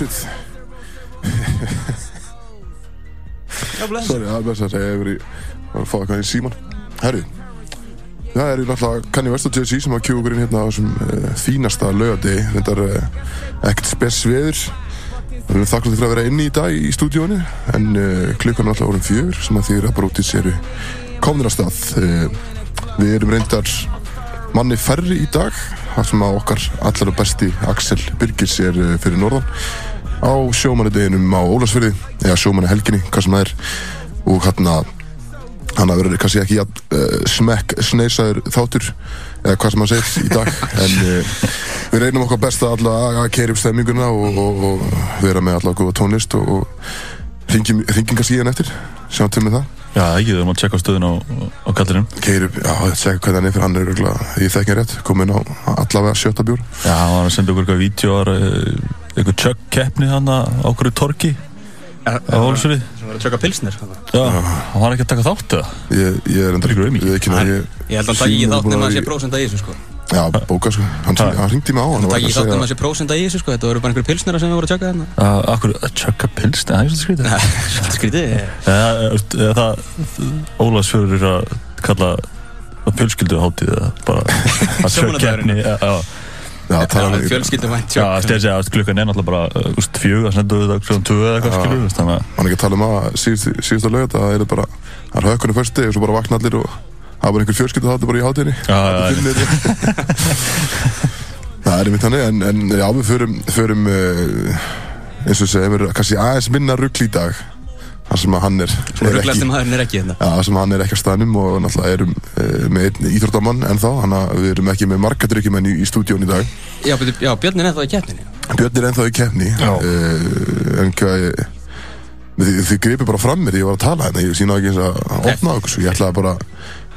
blessuð. Já, bless. Sorry, það er blessuð að segja Ég hefur í að fá eitthvað í síman Herri Það er náttúrulega Kanye West og Jay-Z sem að kjú okkur inn hérna á þessum uh, fínasta laugadegi Þetta er uh, ekkert spes veður. Við erum þakkláttir fyrir að vera inni í dag í stúdíónu en uh, klukkan er alltaf orðin fjögur sem að því að í séru komnir að stað. Uh, Við erum reyndar manni færri í dag þar sem að okkar allar besti Axel Birgis er fyrir norðan á sjómannideginum á Ólasfyrði eða sjómanni helginni, hvað sem það er. Og hérna hann að vera kannski ekki uh, smekk sneisaður þáttur eða hvað sem hann segir í dag. En uh, við reynum okkar besta alltaf að keira upp stemminguna og, og, og vera með alltaf góða tónlist og, og í hann eftir. Sjáum til með það. Já, ekki, þau má tjekka á stöðun á, kallinum keir upp, já, ég segja hvernig hann er fyrir hann er örugglega, ég þekki hann rétt, komin á allavega sjötta bjór. Já, hann að senda okkur eitthvað vídeo eitthvað tjökk keppni hann á okkur torki á Hólsfyrði Sem var að tjöka pilsnir. þarna. Já, hann var ekki að taka þátt eða ég, ég er enda um í. ég, ekki, Hann- ég, Ég held að hann taki í þátt nema að að sé prósenda í þessu, sko. já, bóka sko hann, Ha. hann ringdi mig á hann Hann var taki í þátt að nema að sé prósenda í þessu, sko. Þetta voru bara einhverjum pilsnir sem við vorum að tjöka þarna. Akkur að tjökka pilsni, það er svolítið skrítið Svolítið skrítið. Það er að kalla fjölskyldu hátíð eða bara að tjökk Sjómannadagurinn. keppni Já, já, já, tala Já, fjölskyldum vænt já, tjökk. stið að segja að klukkan er náttúrulega bara úst, fjög, það sendur við það klukkan tvö eða eitthvað skilur við, að er ekki að tala um að síðust, síðustu lög það er bara, það er hökkunni fyrsti og svo bara vakna allir og hafa bara einhver fjölskyldu þáttu bara í hátíðinni Já, já, já. það er einmitt þannig en, en já, við förum, förum uh, eins og segjum, er kannski aðeins minna ruggl í dag þar sem hann er, er maðurinn er ekki hérna. Já, þar sem hann er ekki á staðnum og náttúrulega erum uh, með einn íþróttamann en þá, hann að við erum ekki með marga dryggjumenn í, í stúdíón í dag Já, já, Björn er ennþá í keppninni. Björn er ennþá í keppni uh, en hvað þið, þið gripið bara fram mér, ég var að tala hérna ég sína ekki eins að opna okkur svo ég ætlaði bara að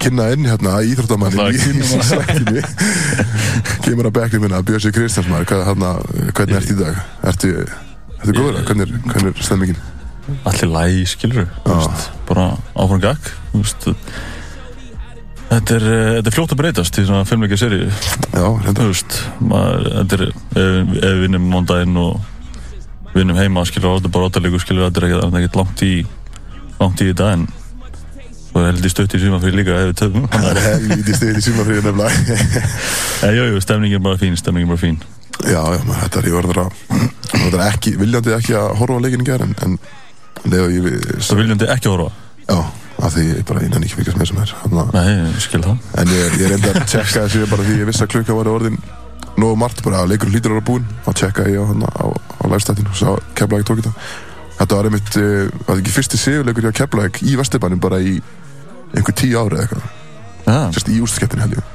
kynna inn hérna íþróttamannin í, að í kynna sættinni kemur að bekni minna, Björn Sig Kristjánsmaður hvað, hérna, hvernig ertu í dag? Ertu, ertu góður? Er- hvernig er stemmingin? Allir læg, skilur bara áfram gag þetta er, eh, þetta er fljótt að breytast í svona filmleika seri þetta er, ef, ef við vinnum mándaginn og vinnum heima skilur þetta er bara óttalíkur skilur þetta er er ekki langt í langt í þetta en og held ég stutt í síma fyrir líka ef við töfum helvítið stið í sumafríði nefnilega. En jú, jú, stemningin er bara fín, stemningin er bara fín. Já, já, þetta er ég var það ekki, viljandi ekki að horfa á leikinn í gerð en, við það viljandi ekki horfa? Já, af því ég bara innan ekki fylgjast með sem er nei, skil það. En ég, ég reyndi að tjekka þessu bara því ég vissi að klukka var orðin nógu margt bara að leikur hlýtur að vera búinn og tjekka ég á, á, á lægstættinu og sá Keflæk tók þetta. Þetta var einmitt, uh, var ekki fyrsti sigurleikur hjá Keflæk í Vesturbænum bara í einhver tíu ári eða eitthvað. Sérst í úrstakettin held ég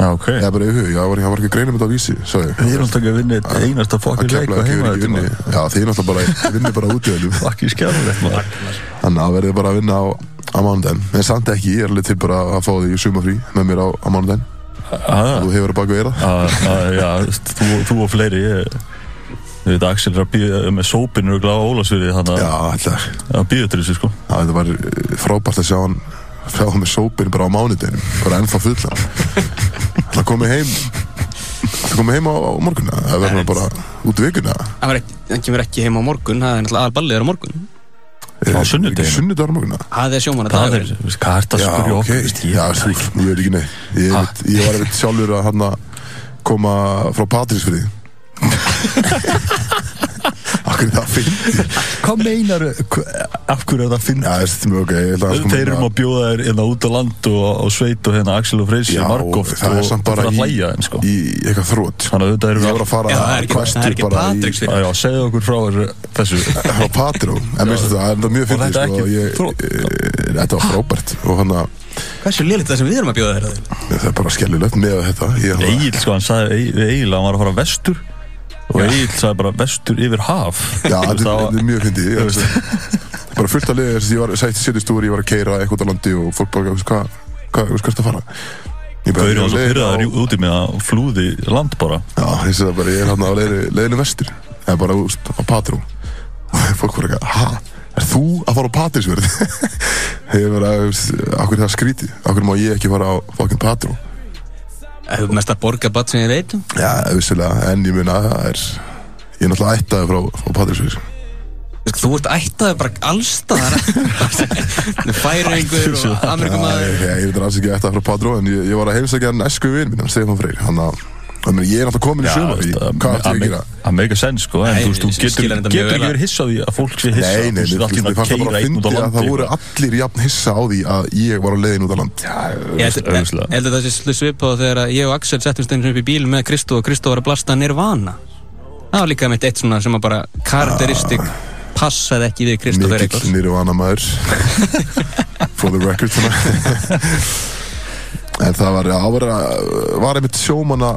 já, ok. Ég var bara hug, ég var, ég var ekki að greina með þetta á vísi Svo ég. Við erum alltaf ekki að vinna eitt einasta að fokkin leik og heima ekki vinni Já, þið er náttúrulega bara, þið vinnir bara út í öllum fokkin skjálfilegt maður. Þannig að verðið bara að vinna á, á mánudaginn En samt ekki, ég er alveg til bara að fá því í sumafrí með mér á, á mánudaginn Já, Þú hefur að baka vera já, já, þú, þú og fleiri ég, ég veit að Axel er að býða með sópinu og gláða Ólasviði þannig Já, að alltaf að býða til þessu sko. Já, þetta var frábært að sjá hann sjá hann með sópin bara á mánudeginum bara ennþá fullan Það komið heim Það komið heim á, á morgunna Það verður bara út í vikuna var hann kemur ekki heim á morgun, það er náttúrulega aðalballið er á morgun. Á sunnudeginum? Sunnudagur á morgunna Það er sjómanna Það er, dagur. hvað ert að Já, spyrja ok okkur ég veit það ekki. nei Ég, Ha? veit, ég var einmitt sjálfur að hann koma frá Patrísfriði Er það finn Hvað meinar, af hverju er það að ætla að sko Þeir eru að bjóða þér hérna út á land og, og sveit og hérna Axel og Freysi Já, margóft það er og samt bara í, sko. í eitthvað þrótt Þannig að þetta eru að fara er er ekki bara í- segðu okkur frá þessu- frá Patró en það, það er mjög Og þetta er sko, ekki ég, þrot. e, þetta var frábært. Og hann að Hversu liðlegt það sem við erum að bjóða þér að þeim? það er bara skellilegt með þetta. Ég, Egil sko, hann sagði Egil að hann var að fara vestur og Egil sagði bara vestur yfir haf. Já, þetta er- var- þetta er mjög fyndið bara fullt að liða þess að ég var sætti setjastúri ég var að keira eitthvað á landi og fólk bara hvað veist, hvert að fara? Var á leiðinni pyrraður á- úti með að flúði land bara. Já, ég sé það bara, ég er hann á leiðinu- vestur. Er bara úst, á Patró fólk voru eitthvað, ha, er þú að fara á Patrísverð ég er bara, veist, akkur er það skrítið? Akkur má ég ekki fara á fokkin Patró Það er mest að borga batt sem ég veit um. Já, vissulega, en ég mun að það er Ég er náttúrulega ættaði frá, frá Patrísvík Þú ert ættaði bara allstaðar Færingur og Amerikumaður Ég, er alls ekki ættaði frá Patró En ég, ég var að heimsækja hann esku vinn Stefán Freyr Þannig að þannig að ég er náttúrulega komin í sumar í- Hvað ætti ég að gera? Það make a sense sko En Nei, þú veist, þú ég getur ekki að- verið hissa á því að fólk sé hissa Nei, nei, Þú veist, allir fannst það bara að fyndi að það voru eitthvað. allir jafn hissa á því að ég var á leiðin út á land Ég held- augljóslega. ég held að það sé svipað þegar að ég og Axel settumst einu upp í bíl með Kristó og Kristó var að blasta Nirvana Það var líka mitt eitt svona sem að bara karakteristik passaði ekki við Kristó Mikill nýrvana maður For the record. En það var, já, var, var einmitt sjómanna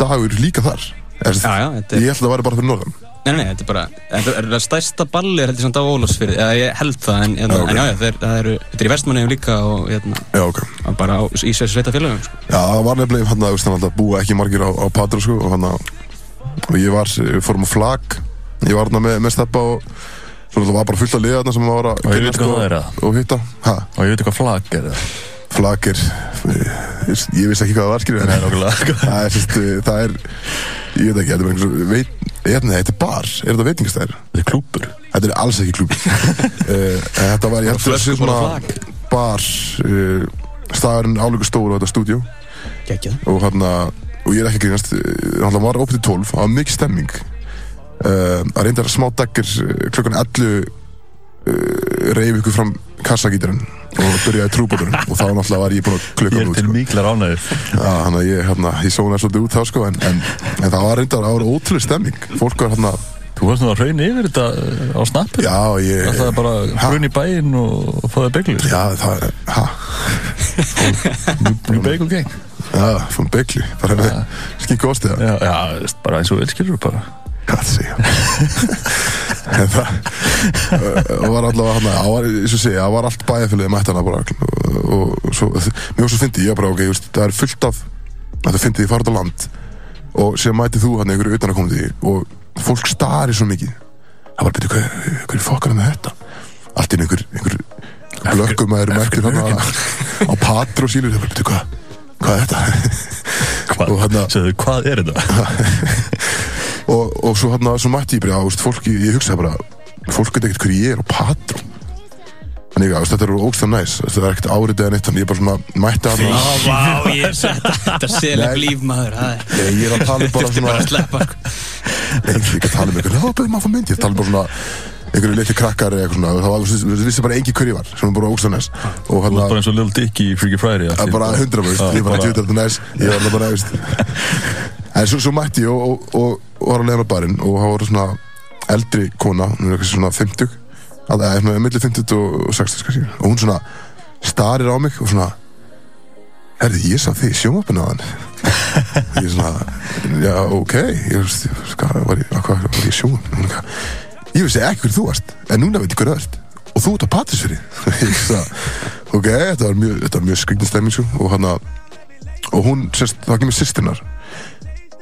dagur líka þar. Er- Já, já, þetta er, Ég held að það væri bara fyrir norðan. Nei, nei, þetta er bara Þetta er það stærsta balli er heldur samt á Ólafsfyrði eða ég held það, en, en, Já, ok. en já, já, það er, það er, þetta er í vestmanniðum líka og hérna, Já, ok. bara á, í þessu sveita félagum sko. Já, það var nefnilega hann að, veist, að búa ekki margir á, á Patro sko, og, hana, og ég var, við fórum á flag ég var hann með, með steppa og það var bara fullt af liðarna sem var að Og ég veit hvað það og- er það. og hitta. Ha, Og ég veit eitthvað flag er það flag er ég, ég vissi ekki hvað það var skilur það er, sérst, það er ég veit ekki, þetta er einhvers veit, nei, þetta er bar, er þetta veitingastæðir Þetta er klúpur þetta er alls ekki klúb uh, þetta var, ég held að svona bar uh, staðurinn álíku stór á þetta Gekjað og hann og ég er ekki grínast eh, hann var opið til 12 það var mikið stemming. Uh, að reyndar smá daggir klukkan 11 uh, reyf ykkur fram kassagítarinn og byrjaði trúbóturinn og þá náttúrulega var ég búin að Ég klukka er hann út til sko. miklar ánæður Já, hann að ég, hérna, ég sónaði svolítið út þá sko en, en, en það var reyndar, það var ótrúlega stemming. Fólk var hérna, Þú varst nú að hraun yfir þetta uh, á snappið já ég Það er bara Ha? hrun í bæinn og, fáði beglu Já, það, ha, New Bagel Gang já, fann begli bara með skinku ástæða Já, bara eins og vil skilur bara. Hvað það segja það var allavega hann það var, allt bæjarfélagið mætt hana bara. Og, og svo, fyndi ég bara, ok, það er fullt af að það fyndi ég fara út á land. Og sem mæti þú hann einhverju utan að koma því og fólk stari svo mikið. Það var hvað, hvað fokkar með þetta? Allt inn einhver, einhver blökkum að eru mættir hann á patru og sílur, það var betur, hvað hvað er þetta? Hvað, Og hérna- Segðu, hvað er þetta? og, og svo hann svo mætti ég bara, ást, fólk, ég hugsaði bara fólk veit ekkert hver ég er og patrón þannig að þetta er ógstæðan næs þetta er ekkert áriðið en eitt þannig ég bara svona mætti hann Á, vá, ég þetta Þetta er líf maður það er Nei, ég er að tala um bara að svona sleppa sko. Nei, ég er ekki að tala um einhvern Já, beðum maður að fá myndi Ég tala um bara svona einhverju litli krakkar eða eitthvað svona það var, þú vissi bara engi hver ég var sem var bara ógstæðan næs. Og Þú hann ert bara eins og Lil Dicky í Freaky Friday Það er bara hundra veist, Já, ég bara bara- tjóta þetta næst Ég var bara veist En svo, svo mætti ég og, og, og, og var að leiða með barinn og það voru svona eldri kona, hún er eitthvað svona 50 að það er svona milli 50 og 60 kannski. Og hún svona starir á mig og svona Herði, ég sá þig í sjónvapinu á hann. Ég svona, já, ok. Ég hvað var ég, var ég eitthvað, Ég vissi ekki hver þú varst, en núna veit ég hver þú ert. Og þú ert á sagði, ok, þetta var mjög, var mjög skrignin stemming sko, og hann að og hún, sérst, það kemur sýstinnar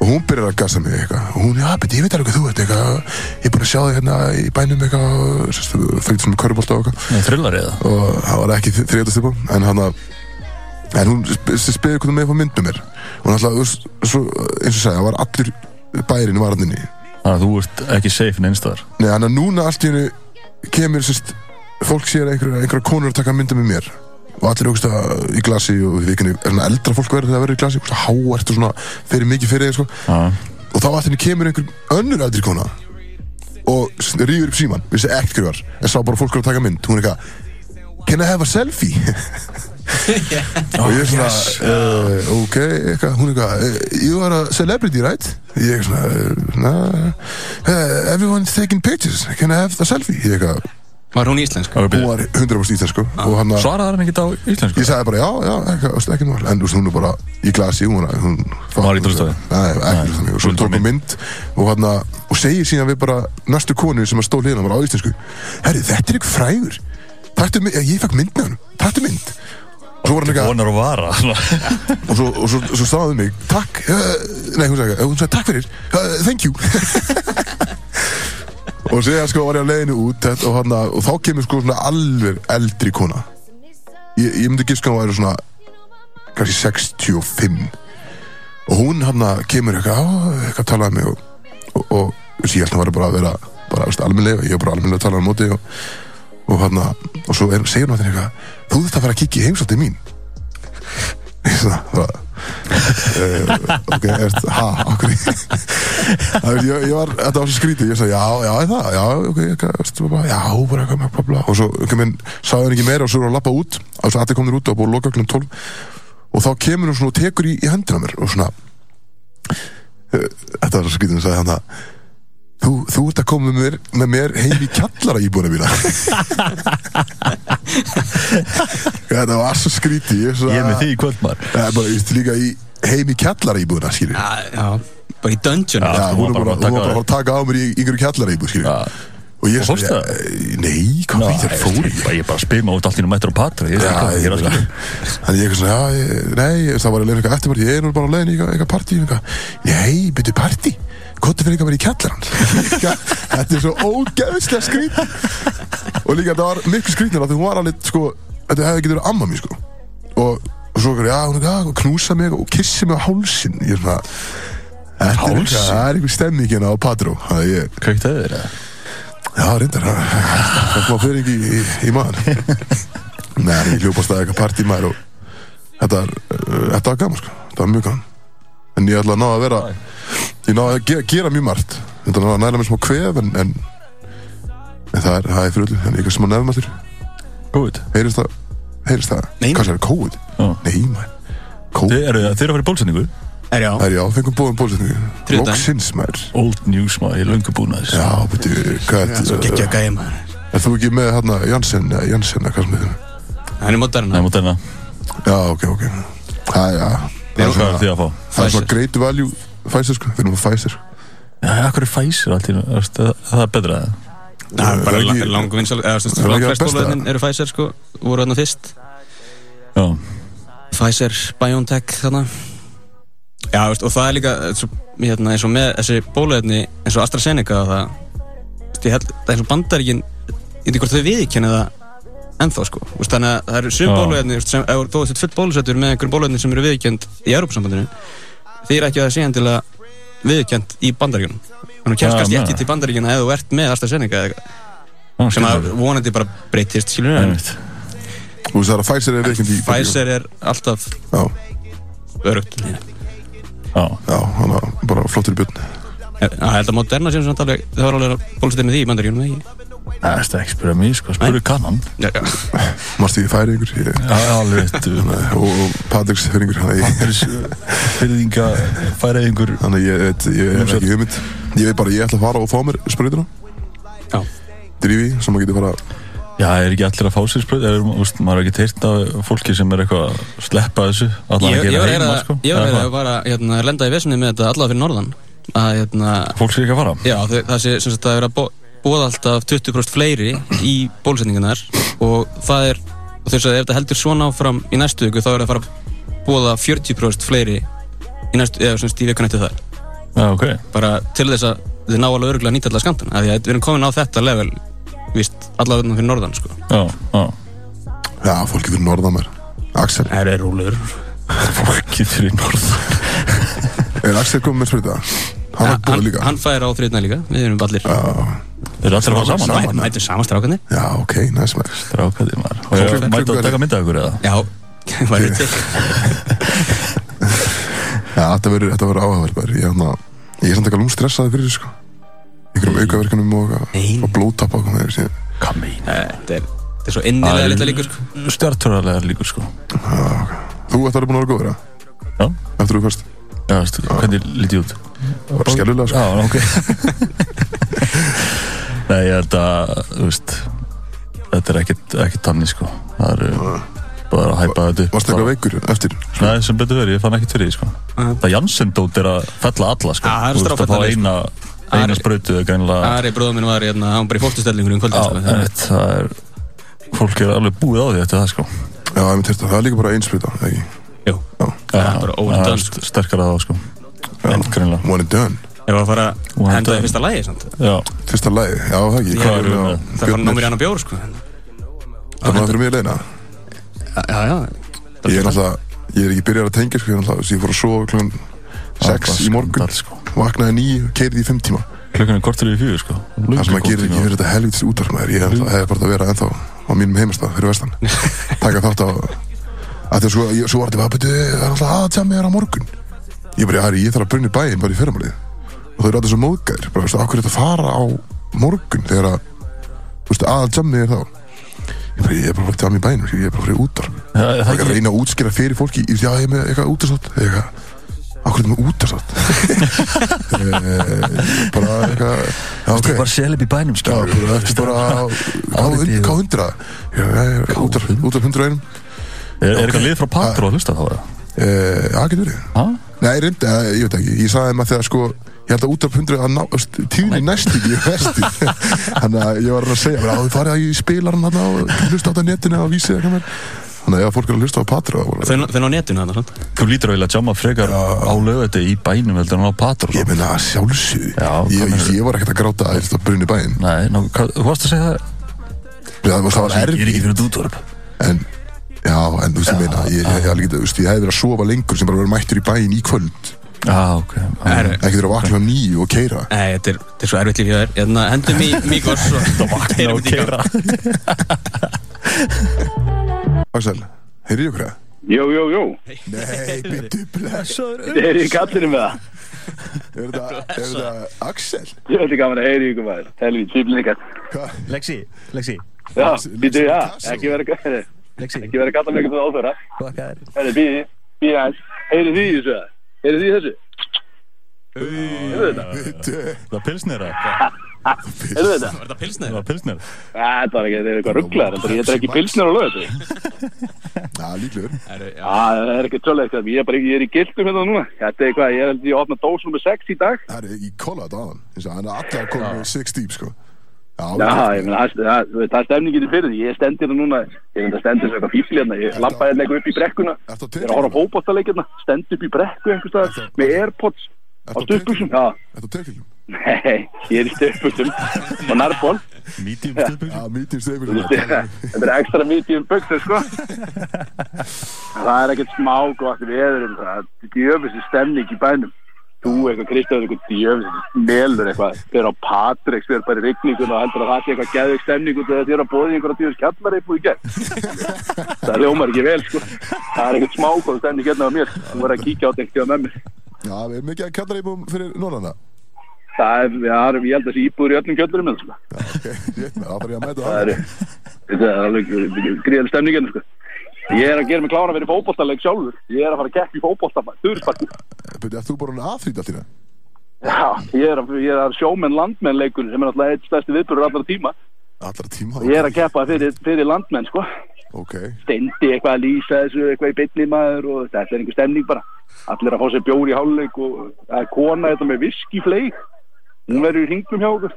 og hún byrjar að gasa mig eitthvað. Og hún, já, beti, ég veit alveg hvað þú ert eitthvað. Ég er búin að sjá þig hérna í bænum eitthvað fengið svona körbólta og eitthvað. Og það var ekki þriðastipum en hann að en hún spyrir hvernig með að mynda mér og hann svo, eins og sagði, það var allur bærin í varninni Þannig að þú ert ekki safe neinstæðar Nei, þannig að núna allt í hennu kemur sérst, fólk sér einhverja konur að taka mynda með mér og allir ógst að í glasi og við vikunni, er svona eldra fólk verður þegar það verður í glasi, ógst að háert og svona fyrir mikið fyrir þeir sko. Og þá hennu kemur einhver önnur eldri kona og rýfur upp síman vissi ekkert hver var, en sá bara fólk að taka mynd. Hún er eitthvað, can I have a selfie? og ég er svona uh, ok, eitthvað, hún er eitthvað uh, you are a celebrity, right? ég er svona uh, nah, uh, everyone's taking pictures, can I have a selfie? ég er eitthvað, Var hún íslensk? hún var 100% íslensku og hann að Svaraði hann ekkert á íslensku? Ég sagði bara já, já, ekki, ekki, mál En hún er bara í glasi Hún, var- hún var í druslustafði? Nei, ekki druslustafði Og svo Hún tók hún mynd Og hann og segir síðan við bara Næstu konu sem að stól hérna Bara á íslensku. Herri, þetta er ykkur frægur. Taktu mynd, ég fekk mynd með hann Taktu mynd. Og svo var hann eitthvað Og svo, og svo, svo staðaði mig Takk, uh, nei, hún sagði, hún sagði takk fyrir uh, Thank you Og síðan sko var ég á leiðinu út og, hana, og þá kemur sko svona alveg eldri kona. Ég, ég myndi giska að hún væri svona kannski 65 og hún hann kemur eitthvað, að tala um mig og, og, og, að hann var bara að vera bara, veist, almennlega, ég var bara almennlega að tala á móti og, hann og svo er, segir hann eitthvað, þú þurft að fara að kikki í heimsótti mín. Ég svona, uh, ok, eftir, ha, okkur ég, ég var, þetta var svo skrítið. Ég sagði, já, já, það, já, ok veist, bara, já, bara eitthvað, bla, bla, og svo, ok, minn, sagði hann ekki meira og svo er hann að lappa út. Og svo allir komnir út og búið að loka klun 12 og þá kemur hann svona og tekur í, í hendina mér og svona uh, þetta var svo skrítið, hann sagði hann að Þú, þú ert að koma með mér, með mér heim í kjallara íbúinu mína Þetta var svo skrítið Ég, er með því í kvöld maður Það er bara, ég veist líka í heim í kjallara íbúina, skilur Já, bara í dungeon Já. þú hún var bara, bara að taka bara að fara að taka á mér í íbú, skilur Já. Og ég sagði, það? eh, nei, hvað fyrir þér fór ég? Ég er bara að spila út allt í mættur á patra Ég Já, er skilja Þannig ég eitthvað svona, já, nei, það var að leiða eitthvað eftir Ég er nú bara að leiða eitthvað, eitthvað. Nei, byrju partí Kottu fyrir eitthvað að vera í kjallaran Þetta er svo ógeðslega skrít Og líka þetta var miklu skrítnir Því hún var alveg, sko, þetta hefði getið verið amma mín, sko. Og, og svo, já, hún er að knúsa mig og kissi mig á hálsin Ég er svona er það er einhver stemming hérna á er Kveikt að þér eða? já, reyndar. Það kom að fyrir ekki í, í, maður Nei, ég hljópast að eitthvað partí maður og þetta, er, uh, þetta var gaman sko, þetta var mjög gaman en ég ætla að ná að vera ég ná að gera, gera mjög margt. Ég ætla að ná að næra mér smá kvef en, en, en það er, það er fyrir öllu. En eitthvað smá nefnmastur, Góð heyrist það heyrist það, Nei. hvað sér, COVID? Já. nei maður, COVID. Þeir eru að fara í bólsendingu Er já, það er já, fengum bóðum Þriðjudaginn. loksins maður. Old news maður, ég er löngu búin að þessu já, betur, hvað er geggja gæja maður. er þú ekki með hérna Janssen, eða hvað sem þið Hann er moderna. Nei, mútt enna já, ok, ok. Það, já, það er svona þið að fá? það er svona great value Pfizer sko, við erum að Pfizer Já, hvað er Pfizer allt í nú? Þú veist, það- er betra eða? Það er bara ekki- lang vinsal eða þú veist, það ekki langflest það besta? bóluefnin eru Pfizer sko voru þarna fyrst Já, Pfizer, BioNTech þarna Já, veist, og það er líka og, hérna, eins og með þessi bóluefni eins og AstraZeneca það ég held, það er eins og bandaríkin ég veit ekki hvort þau viðkenni það ennþá sko, veist, þannig að það eru sum bóluefni sem, ef þú ert full bólusettur með einhverjum bóluefni sem eru viðkend í Europasambandinu því er ekki að það sé endilega viðkend í bandaríkunum þannig að kemst kannski ekki til bandaríkina ef þú ert með eða eitthvað. Já, sem að vonandi bara breytist skilur en Einmitt. Þú veist það er að Pfizer er reiknd í Pfizer er alltaf Já, örugt Já, já, hann var bara flottur í björn. Ég held að Moderna sem samt alveg það var alveg bólusettir með því í bandaríkunum eða ekki það er ekki spyrja mig, sko, spyrja kannan. Já, já. Marst ég færi ykkur? Ég, Já, alveg, veit og, Patriks að ég, Fyrðinga, færa yngur þannig að ég, veit, ég hef ekki hugmynd. Ég veit bara, ég ætla að fara og fá mér spröytuna Já. Drífi, sem maður getur fara Já, er ekki allir að fá sér spröð úst, maður er ekki teirt af fólki sem er eitthvað að sleppa þessu? Ég, að var heima, að sko. ég var Eða að bara hérna, lenda í vesinni með þetta allavega fyrir norðan. Að hérna, Fólk sé ekki að fara? Já, það sé sem sagt að vera búið alltaf 20% fleiri í bólusetningunar og það er og þess að ef þetta heldur svona áfram í næstu viku þá er það að fara að búa 40% fleiri í næstu, eða sem sagt í vikun eftir það. Já, ok. Bara til þess að þið ná alveg örgulega að nýta allar skamtana af því að við erum komin á þetta level víst, allavega fyrir norðan sko. Já, já. Já, fólki fyrir norðan mér Axel, Það er rúlur Fólki fyrir norð er Axel komið með spröyta? Hann hann, hann fær á þriðna líka, við erum allir Já, Er allir að fara saman? Saman. Mæ- mætum saman strákandi já, ok, næs með Strákaði maður. Mæti að taka mynda ykkur eða? Já, væri til. Já, þetta verður, þetta verður áhugaverð. Ég, hérna, ég er samt ekki alveg stressaði fyrir sko. Einhverjum aukaverkunum og, Hvað meina? Þetta er, þetta er svo innilega litla líkur sko. Stjartfjörðarlega líkur sko. Þú ætti að vera búin að vera góður, Já, eftir þú fyrst já, veistu, hvernig lítið út? Bara skellulega, sko Já, ok Nei, ég held að, þú veist Þetta er ekkit, ekkit tannig sko Það er bara að hæpa þetta upp Varstu eitthvað veikur eftir? Nei, sem betur verið, ég fann ekkert fyrir því sko. Það Janssen-dót er að fella alla sko Já, það er Þú veist að fá stráfellandi, eina, eina eða greinilega Ari bróður minn var hérna, hann var bara í fólkstustellingur um kvöldin Já, sko. einmitt, það er Fólk er alveg búið á því eftir það sko Já, ég myndi þetta, það er líka bara einsprita, ekki? Jú, það er bara það óvendað er sko. sterkara þá sko. En greinilega. One and done. Ég var að fara One að henda done. því fyrsta lagi samt. Já, Fyrsta lagi, já, það ekki? Það í er- hann á bjór sko. Það er fyrir mig leina Já, já. Ég er náttúrulega, ég er ekki byrjar að tengja, sko. Ég er fór að sofa klukkan 6 í morgun. sko. Vaknaði nýju, keirði í 5 tíma. Klukkan er kortur í fjögur sko. Það sem maður gerir ekki fyrir þetta helvitis útvarmaður Ég hef bara að vera ennþá á mínum heimastað fyrir vestan. Taka þátt á að svo, ég, svo var þetta bara "Bíddu, Það er alltaf aðtjami er á morgun. Ég bara, Ari, ég þarf að brunni bæinn bara í fyrramálið. Og þau eru alltaf svo móðgæðir Bara, veistu, akkur er þetta að fara á morgun Þegar að, þú veist, aðtjami er þá? Ég bara, ég er bara að fara tjami í bæinn Ég er bara að fara í útvarp. Það Það er ekki að reyna að útskýra fyrir fólki Já, ég er með eitthvað útastátt Eitthvað Akkur er þetta með útastátt Bara eitthvað Já, ok. bara selib í bænum skilur bara eftir bara á Álitið. K100 Já, já, já, út af út af 100 einum Er er eitthvað lið frá Patro að hlusta þá? eða? Eh, Já, getur verið. Ha? Nei, reyndi, eh, ég veit ekki. Ég sagði þeim að þegar sko Ég held að út af 100 að ná, tíðni næst ekki í vesti Þannig að ég var að segja bara, að þið farið í spilaran hann og hlusta á þetta á netinu og vísið eitthvað mér Þannig að fólk er að hlusta á Patra Þau þau ná netinu þarna, sant? Þú lítur að vilja jamma frekar á lögati í bænum heldur en á Patro Ég meina Já, ég, var ekkert að þetta þú það? Það það er En, já, en þú veist ég meina Ég, ég, ég, ég, ég, ég hefði verið að sofa lengur sem bara verið mættur í bæinn í kvöld Já, ok Ekki þeirra að vakna nýju og keira Nei, þetta er, þetta er svo erfitt líf hjá þér Hérna, hendum í Míkos og Vakna og keira Axel, heyrðu ykkur það? Jú, jú, jú, Nei, byttu bless er í kallinu með það. Er þetta, er þetta Axel? Ég veit ekki gaman að heyri ykkur maður. Helvið, típlinn ykkar. Hvað? Lexi, Lexi, Já, býtu, já, Lexi- ekki vera að Lexi, ekki vera að kalla áþöra. hvað er Herri, býði, býði aðeins. Heyri því þessu það? Heyri því þessu? Heyrðu þetta? Það er pilsnera Heyrðu þetta? Var þetta pilsnir? Það var pilsnera Æ, Þetta var ekki, þetta er eitthvað rugglar, en ég er ekki pilsnir á lögu þetta. Já, líklegur Það er ekki tjóðlega eitthvað, ég er bara, ég er í gildum hérna núna. Þetta er eitthvað, ég er held ég að opna dós nummer 6 í dag. Það er í kolla þetta aðan Þannig að hann er allir að koma með 6 deep, sko Já, Já, ég meina, það- það það- það er stemningin í fyrir því. Ég stend hérna núna, ég er þetta stendur sem eitthvað fífli hérna. Ég lappa hérna eitthvað upp í brekkuna. Á Ég er að horfa á fótballtaleikirna, stend upp í brekku einhvers staðar með Airpods á á tekjum? Já, Þetta á tekjum nei, ég er í stuðbuxum og nærból. Medium Já, meeting Þú stefur veist, Þetta er ekstra medium buxur, sko. Það er ekkert smá gott við eðurum. Það er djöfisir stemning í bænum. Þú eitthvað, Kristján, eitthvað djöfisir melur eitthvað. Fyrir á Patrik, fyrir bara í rigningun og heldur að það sé eitthvað geðvig stemning út af þess að þér að bóði einhverja djöfis kjallar eitthvað í gegn. Það ljómar ekki vel, sko. Það er ekkert smá gott stemning hérna á mér. Þú verður að kíkja á þetta eitthvað með mér. Já, við erum mikið að kalla íbúum fyrir Norranda Það er, já, það ég held að þessi íbúður í öllum kjöllurum með sko. Já, ok, rétt með, það þarf ég að mæta Það það er, er alveg gríðaleg stemning hérna, sko. Ég er að gera mig klára fyrir fótbolltaleg sjálfur. Ég er að fara að keppa í fótbolltafæ, þurrsparki. Byrju, ert þú bara hann aðfrýt allt í það? Já, ég er að, ég er að sjómenn landmenn leikur sem er náttúrulega eitt stærsti viðbörur allra tíma. Allra tíma Ég er að keppa fyrir, fyrir landmenn, sko. Ok, Steindi eitthvað að lýsa þessu, eitthvað í beinni maður og þetta er einhver stemning bara. Allir að fá sér bjór í hálfleik og það er kona þetta með viskifleik. Hún verður í hringnum hjá okkur.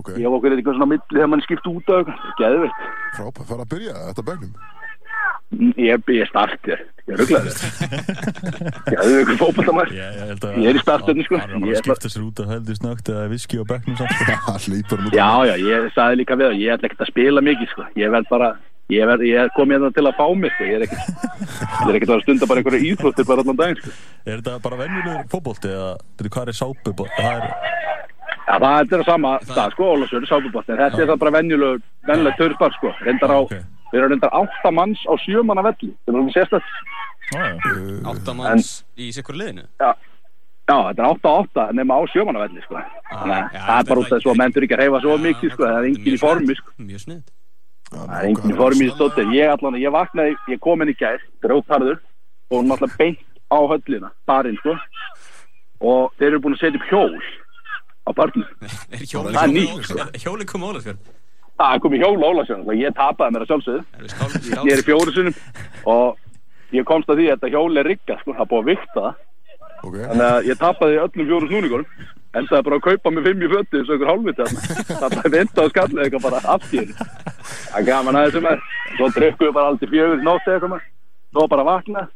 ok, Ég hef okkur eitthvað svona milli þegar mann skipt út af er geðveikt. frábæð, fara að byrja þetta bögnum Ég, ég start ég, rugglaði þetta Ég hafði ykkur fótboltamær Ég, ég, held að Ég er í startinu, sko. Hann er bara Ég að ætla- skipta sér út að heldur snögt eða viski og bekknum samt sko. Það Já, já, ég sagði líka við það Ég ætla ekkert að spila mikið, sko. Ég verð bara Ég, verð, ég kom hérna til að fá mig, sko. Ég er ekkert Ég er ekkert að stunda bara einhverja íþróttir bara allan daginn, sko. Er þetta bara venjulegur fótbolti eða hvað er sápu Það er Já, það er á sama stað, sko Ólasjörn, sábubátt En þetta er það bara venjuleg Venjuleg törspar, sko Reyndar á Ok. Við erum reyndar átta manns á sjö manna velli Það er Já, já. Áttamanns í sikkur liðinu Já, já, þetta er 8-8 nema á sjömannavelli, sko. Þannig að það er bara út af þess að menn þurfi ekki að reyfa svo mikið, sko. Það er enginn í formi, sko. Mjög snið Það er enginn í formi í stóttir. Ég allan, ég vaknaði, ég kom inn í gær, grótarður, og náttúrulega beint á höllina, barinn, sko. Og þeir eru búin að setja upp hjól á barnum. Er Það er nýtt, sko. hjóli kom Ólasfjörn Það er komið hjól Ólasjón, og ég tapaði mér að sjálfsögðu. Ég er í fjóru sinum og ég komst að því að þetta hjól er rigga, sko. Það er búið að vikta það. Ok, Þannig að ég tapaði öllum fjóru snúningunum Endaði bara að kaupa mig fimm í fötti og einhver hálfviti Það bara vinda á skallið eitthvað bara aftíðin Það er gaman aðeins sem er Svo drukkuðu bara aldrei fjögur í nótti eitthvað. Svo bara vakna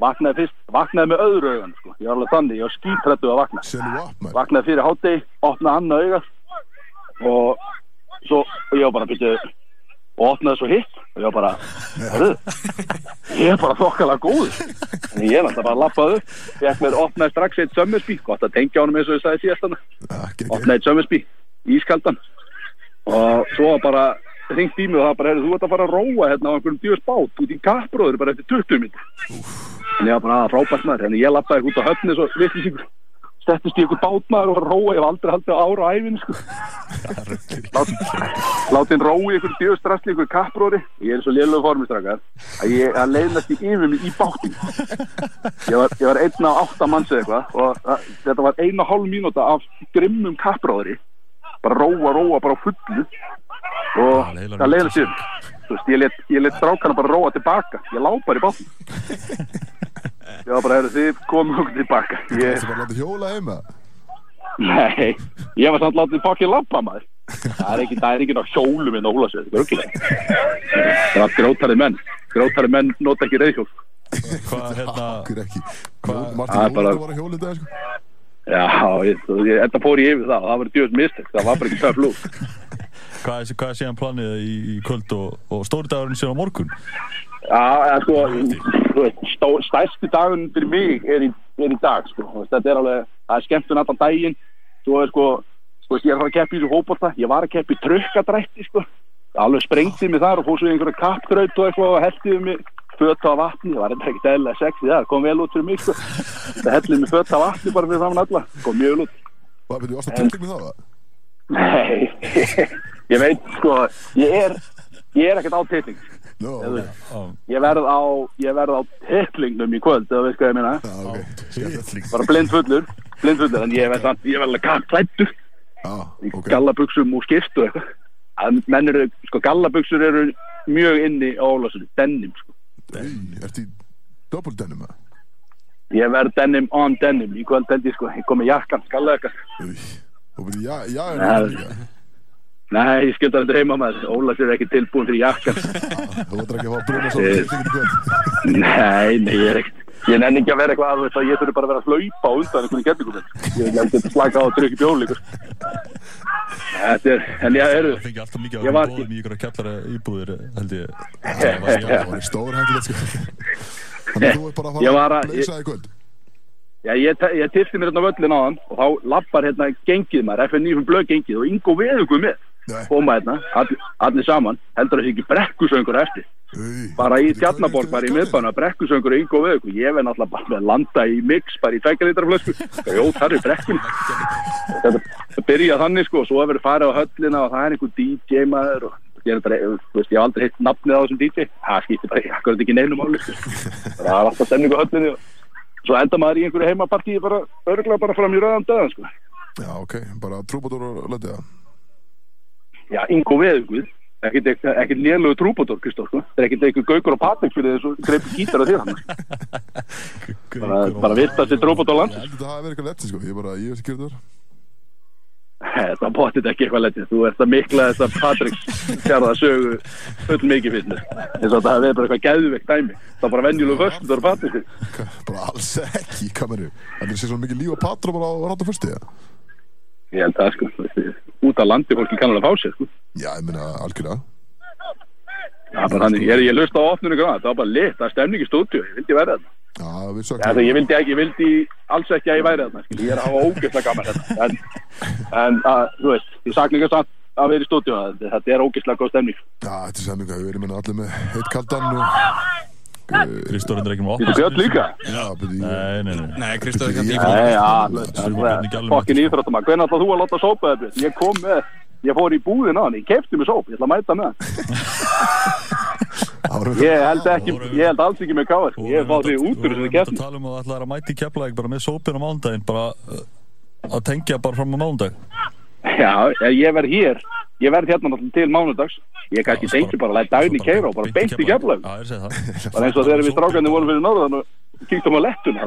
Vaknaði fyrst, vaknaði með öðru augan sko. Ég var alveg þannig, ég var skítrættu að vakna. Vaknaði fyrir hátegi, opnaði annað augað Og svo, og ég var bara byrjuð og opnaði svo hitt og ég var bara, hörðu, ég er bara þokkalega góður. En ég er alltaf bara að lappaði upp, ég mér opnaði strax eitt sömmersbí, gott að tengja honum eins og ég sagði síðast opnaði eitt sömmersbí, ískaldan. Og svo bara hringt í mig og það bara, heyrðu, þú ert að fara að róa hérna á einhverjum djús bát út í kappróður bara eftir 20 minnir. En ég var bara að frábært maður, þannig ég lappaði út á höfni svo vitlisíkur. Stettist í einhver bátmaður og var að róa, ég hef aldrei haldið á ára á æfinu, sko. Látin rói í einhver djöðstrasli, einhver kappróri. Ég er svo lélugu formistrakar að ég leiðnast í yfir mig í bátinn. Ég var, ég var einn á átta manns eða eitthvað og þetta var. Bara róa, róa, bara fullu. Og það leiðnast í Þú veist, ég let, let strákana bara róa tilbaka. Ég lá bara í bátinn. Ég var bara, heyrðu, þið komum okkur tilbaka. Ég, Það er bara að láta hjóla heima. Nei, ég var samt látið fokkin lappa maður Það er ekki, það er ekki ná hjólum þetta er örgulega Það var grótari menn Grótari menn nota ekki reyðhjól Hvað, hérna, Akkur ekki. Hvað- Martin Það er bara- Jólasson var að hjóla í dag, sko. Já, ég, ég, þetta fór ég yfir það Það var djöðs mistök, það var bara ekki töf lúk hvað er, hvað er síðan planið í, í kvöld og, og stóri dagurinn síðan á morgun? Já, eða sko þú veist, stó, Stærsti dagun fyrir mig er í, er í dag sko. Þú veist, Þetta er alveg, það er skemmtun allan daginn Svo er sko, sko Ég er að fara að keppa í þessu hópolta Ég var að keppa í trukkadrætti sko. Alveg sprengtið mig þar og fór svo í einhverja kappgraut og eitthvað og heldiði mig föt á vatni, það var þetta ekkert eðlilega sexy það, kom vel út fyrir mig sko. það heldiði mig föt á vatni bara fyrir saman alla kom mjög vel út Hvað það? ég veit sko, ég er ég er ekkert á titling Nó, Eða- ok. Já, ég verð á, ég verð á titlingnum í kvöld, eða veist hvað ég meina Já, ok. Skemmtilegt. bara blind fullur, blind fullur en ég verð samt, ég verð alveg kappklættur Já, í ok. gallabuxum og skiptu eitthvað að menn eru, sko gallabuxur eru mjög inni á Ólasunni, denim sko. Ey, ertu í double denim, eða? ég verð denim on denim í kvöld ég sko, ég kom með jakkan, skalla eitthvað Ey, og já, er Nei. ég skildi þetta heima maður Ólasur er ekki tilbúin fyrir jakkan Þú ætlar ekki að fá að bruna Eh. tiltingin í kvöld. nei, nei, ég er ekkert ég nenni ekki að vera eitthvað að þú veist að ég þurfi bara að vera að hlaupa á undan einhvern gettingum ég ekki að slaka á að trykja bjól ykkur þetta er, en ég eru það fengi alltaf mikið að var- góðum í ykkur að kjallara íbúðir, held ég. Það var stór hættulegt, sko. Þannig þú er bara. Já, ég, ég tilti mér hérna völlin á hann og þá lappar hérna gengið maður, FNÍ blöð gengið og Ingo Veðugur með. Koma hérna, all, allir saman heldur þessi ekki brekkusöngur eftir. Ey, bara í er Tjarnaborg, bara í miðbæna brekkusöngur og Ingo Veðugur, ég verð náttúrulega bara að landa í mix, bara í tveikalitraflösku Jó, það er brekkun þetta það byrja þannig sko, og svo verður farið á höllina og það er einhver DJ maður og ég er hef aldrei hitt nafnið á þessum DJ, það skiptir bara akkurat ekki neinu máli sko. það er alltaf stemning á höllinni og svo enda maður í einhverju heimapartíi bara, örgulega bara fram í rauðan döðan sko. Já, ok, bara trúbadór og lötið það. Já, Ingo Veðuguð ekkert lélögu trúbótor, Kristóf sko. það er ekkert eitthvað gaukur og patrik fyrir þessu greipi gítar á þér hann. Bara, bara að Ég lands held að það hafi verið eitthvað lett, sko. Ég bara, ég veist ekki hvað þetta var. þetta bóttið ekki eitthvað letið þú ert að mikla þess að Patriks fjarða sögu full mikið fyrir og þetta hafi verið bara eitthvað geðveikt dæmi. Það var bara venjulegu först, það Patrik Hva- Bara alls ekki, hvað mennur? Það er sér svona mikið líf ég held það sko, út af landi fólki kannan að fá sér sko. Já, ég er bara þannig, ég, ég löst á opnunum grann, það var bara lit, það er stemning í stúdíu ég vildi verða það, ég, vildi ekki, ég vildi alls ekki að ég væri þarna ég er að hafa ógeðslega gaman hérna. En, en að, þú veist, ég sakna ekki samt að vera í stúdíu þetta er ógeðslega góð stemning. Já, þetta er semminga, við erum allir með heitt kaldan og... Uh, Kristór er ekki með Þetta er björn líka? Já, ég... Nei, nei, nei. Nei, Kristóð er það Gjallum er fokkin íþróttum Hvernig ætlað þú að láta sópa þetta? Ég kom með, ég fór í búðin á hann, ég kefti mig sóp, ég ætla að mæta með hann. Ég held ekki, ég held alls ekki með káar Ég fáð því út úr þessari Þú keppni tala um að það ætlaði að mæti keflaðið bara með sópin á mánudaginn að Já, ég verð hér. Ég verð hérna náttúrulega til mánudags. Ég kannski tengi bara, læt daginn í keira og bara beint í keflag Bara eins og þegar við strákarnir vorum fyrir norðan og kíktum á lettun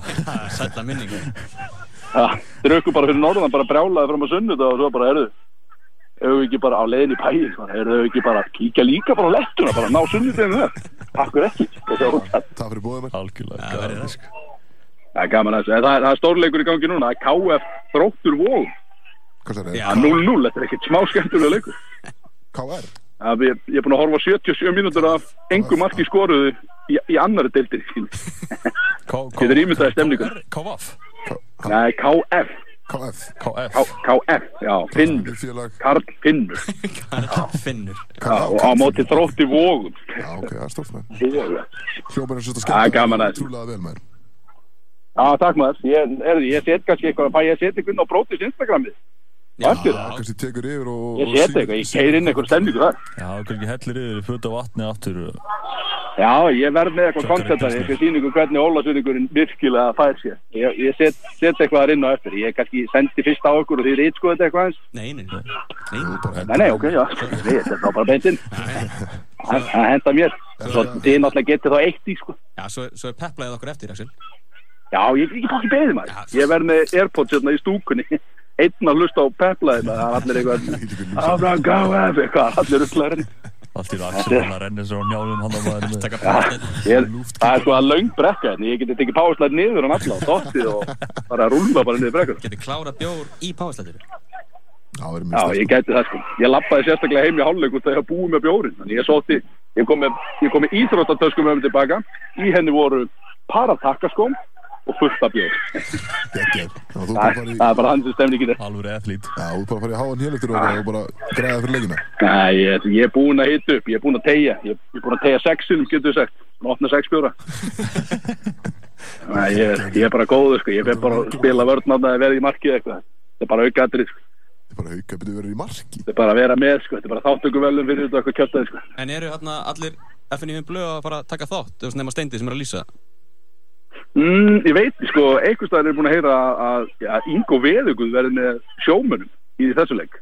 Sætla minning. Drökkum bara fyrir norðan, bara brjálaði fram á sunnudag og svo bara, erðu við ekki bara á leiðin í Erðu við ekki bara kíkja líka bara á lettuna Bara ná sunnudeginu það Akkur ekki? Það fyrir Algjörlega Það. er gaman að Það er, það stórleikur í gangi núna. KF þróttur vóð Já. það? 0-0, þetta er ekkert smá skemmtulega leikur. KR? að ég, er búin að horfa á 77 mínútur af engum marki skoruðu í, í annari deildir Þetta er ímyndaði stemningur. KVF Nei, KF KF KF já, Finnur. Karl Finnur. Finnur. Já, og á móti þrótti vógum Já, ok, það er Já, er svolítið Já, gaman að- Trúlega vel maður. Takk maður. Ég, er, ég set kannski eitthvað, fæ ég að setja eitthvað á brótis Instagramið Já, kannski tekur yfir og Ég og set sýnir- eitthvað, ég keir inn eitthvað stemningu þar Já, kannski hellir yfir föt á vatni aftur Já, ég verð með eitthvað koncept að ég sína ykkur hvernig Ólasvinningurinn virkilega fær sér. Ég, ég set, set eitthvað þar inn á eftir. Ég kannski sendi fyrst á okkur og þið sko þetta eitthvað eins. Nei, nei, nei, nei. Nei, ok, já. Nei, ég set þá bara beintinn. Það henda mér. Svo þið náttúrulega getið þá eitt í, sko. Já, svo, svo er peplaðið okkur eftir, Axel Já, ég ég. Ég verð með Airpods hérna í stúkunni. Einn að hlusta á peplaði það er allir eitthvað Áfram gáð eitthvað, allir upplæðurinn Allt í Axel hann að renni sér á njálum hann að maður það er sko að löng brekka hérna, ég geti tekið párslæð niður hann alla og dottið og bara að rúlla bara niður brekkur. Getur klárað bjór í páðslættir Já, ég gæti það sko. Ég lappaði sérstaklega heim í hálfleik út þegar ég búið með bjórin. Ég sótti, ég kom með, ég kom með íþróttatöskum mig tilbaka. Í henni voru paratakkaskóm og fullt af þú Það, er- er bara hans stemningin er. Alvöru athlít Já, þú bara farið í háan hélektur og og bara græða fyrir leikina Nei, ég, ég er búinn að hita upp, ég er búinn að tegja. Ég, ég er búinn að tegja sexinum, getur við sagt. Að opna sex bjóra. Nei, ég, ég er bara góður sko. Ég fer bara að spila vörðnátt að verði í markið eitthvað. Þetta er bara aukaðrið sko. Þetta er bara hauka byrju verið í marki Þetta er bara að vera með sko. Þetta er bara þáttöku velum fyrir þetta eitthvað kjötaði sko. En eru hérna allir FNÍ blöð að fara að taka þátt Þú veist nema Steindi sem er að lýsa Mm, ég veit, sko, einhvers staðar er búin að heyra að, að Ingo Veðuguð verði með sjómunum í þessu leik.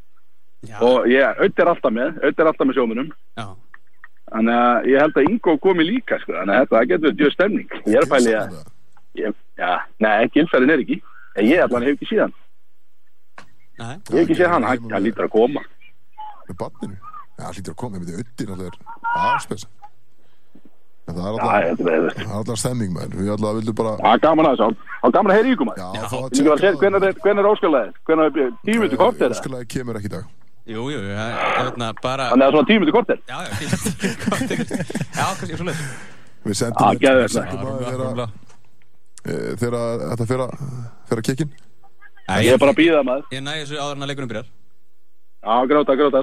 Já, og ég, auðvitað er alltaf með, auðvitað er alltaf með sjómunum já. Þannig að ég held að Ingo komi líka, sko, þannig að þetta getur djöð stemning. Ég er pæli að, ég, já, nei, gilferðin er ekki. En ég allan hef ekki síðan, Nei, ég hef ekki séð hann, hann, hann lítur að koma. Með barninu? Já, hlýtur að koma, veit, öttir alltaf er aðspes En það er alltaf er, Það er stemming, maður. Við alltaf vildum bara það er gaman að þessu, það er gaman að heyra ykkur maður. Hvernig er, er óskalaðið, hvernig er tímið til kort er það, Óskalega kemur ekki í dag. Jú, jú, hérna bara þannig að svona tímið til kort er Já, já, fínt Já, kannski svo leið Við sendum að eh, Þegar þetta fer að Fer að kekkin Ég er bara að býða maður. Ég næ þessu áður en að leikunum byrjar. Já, gráta, gráta.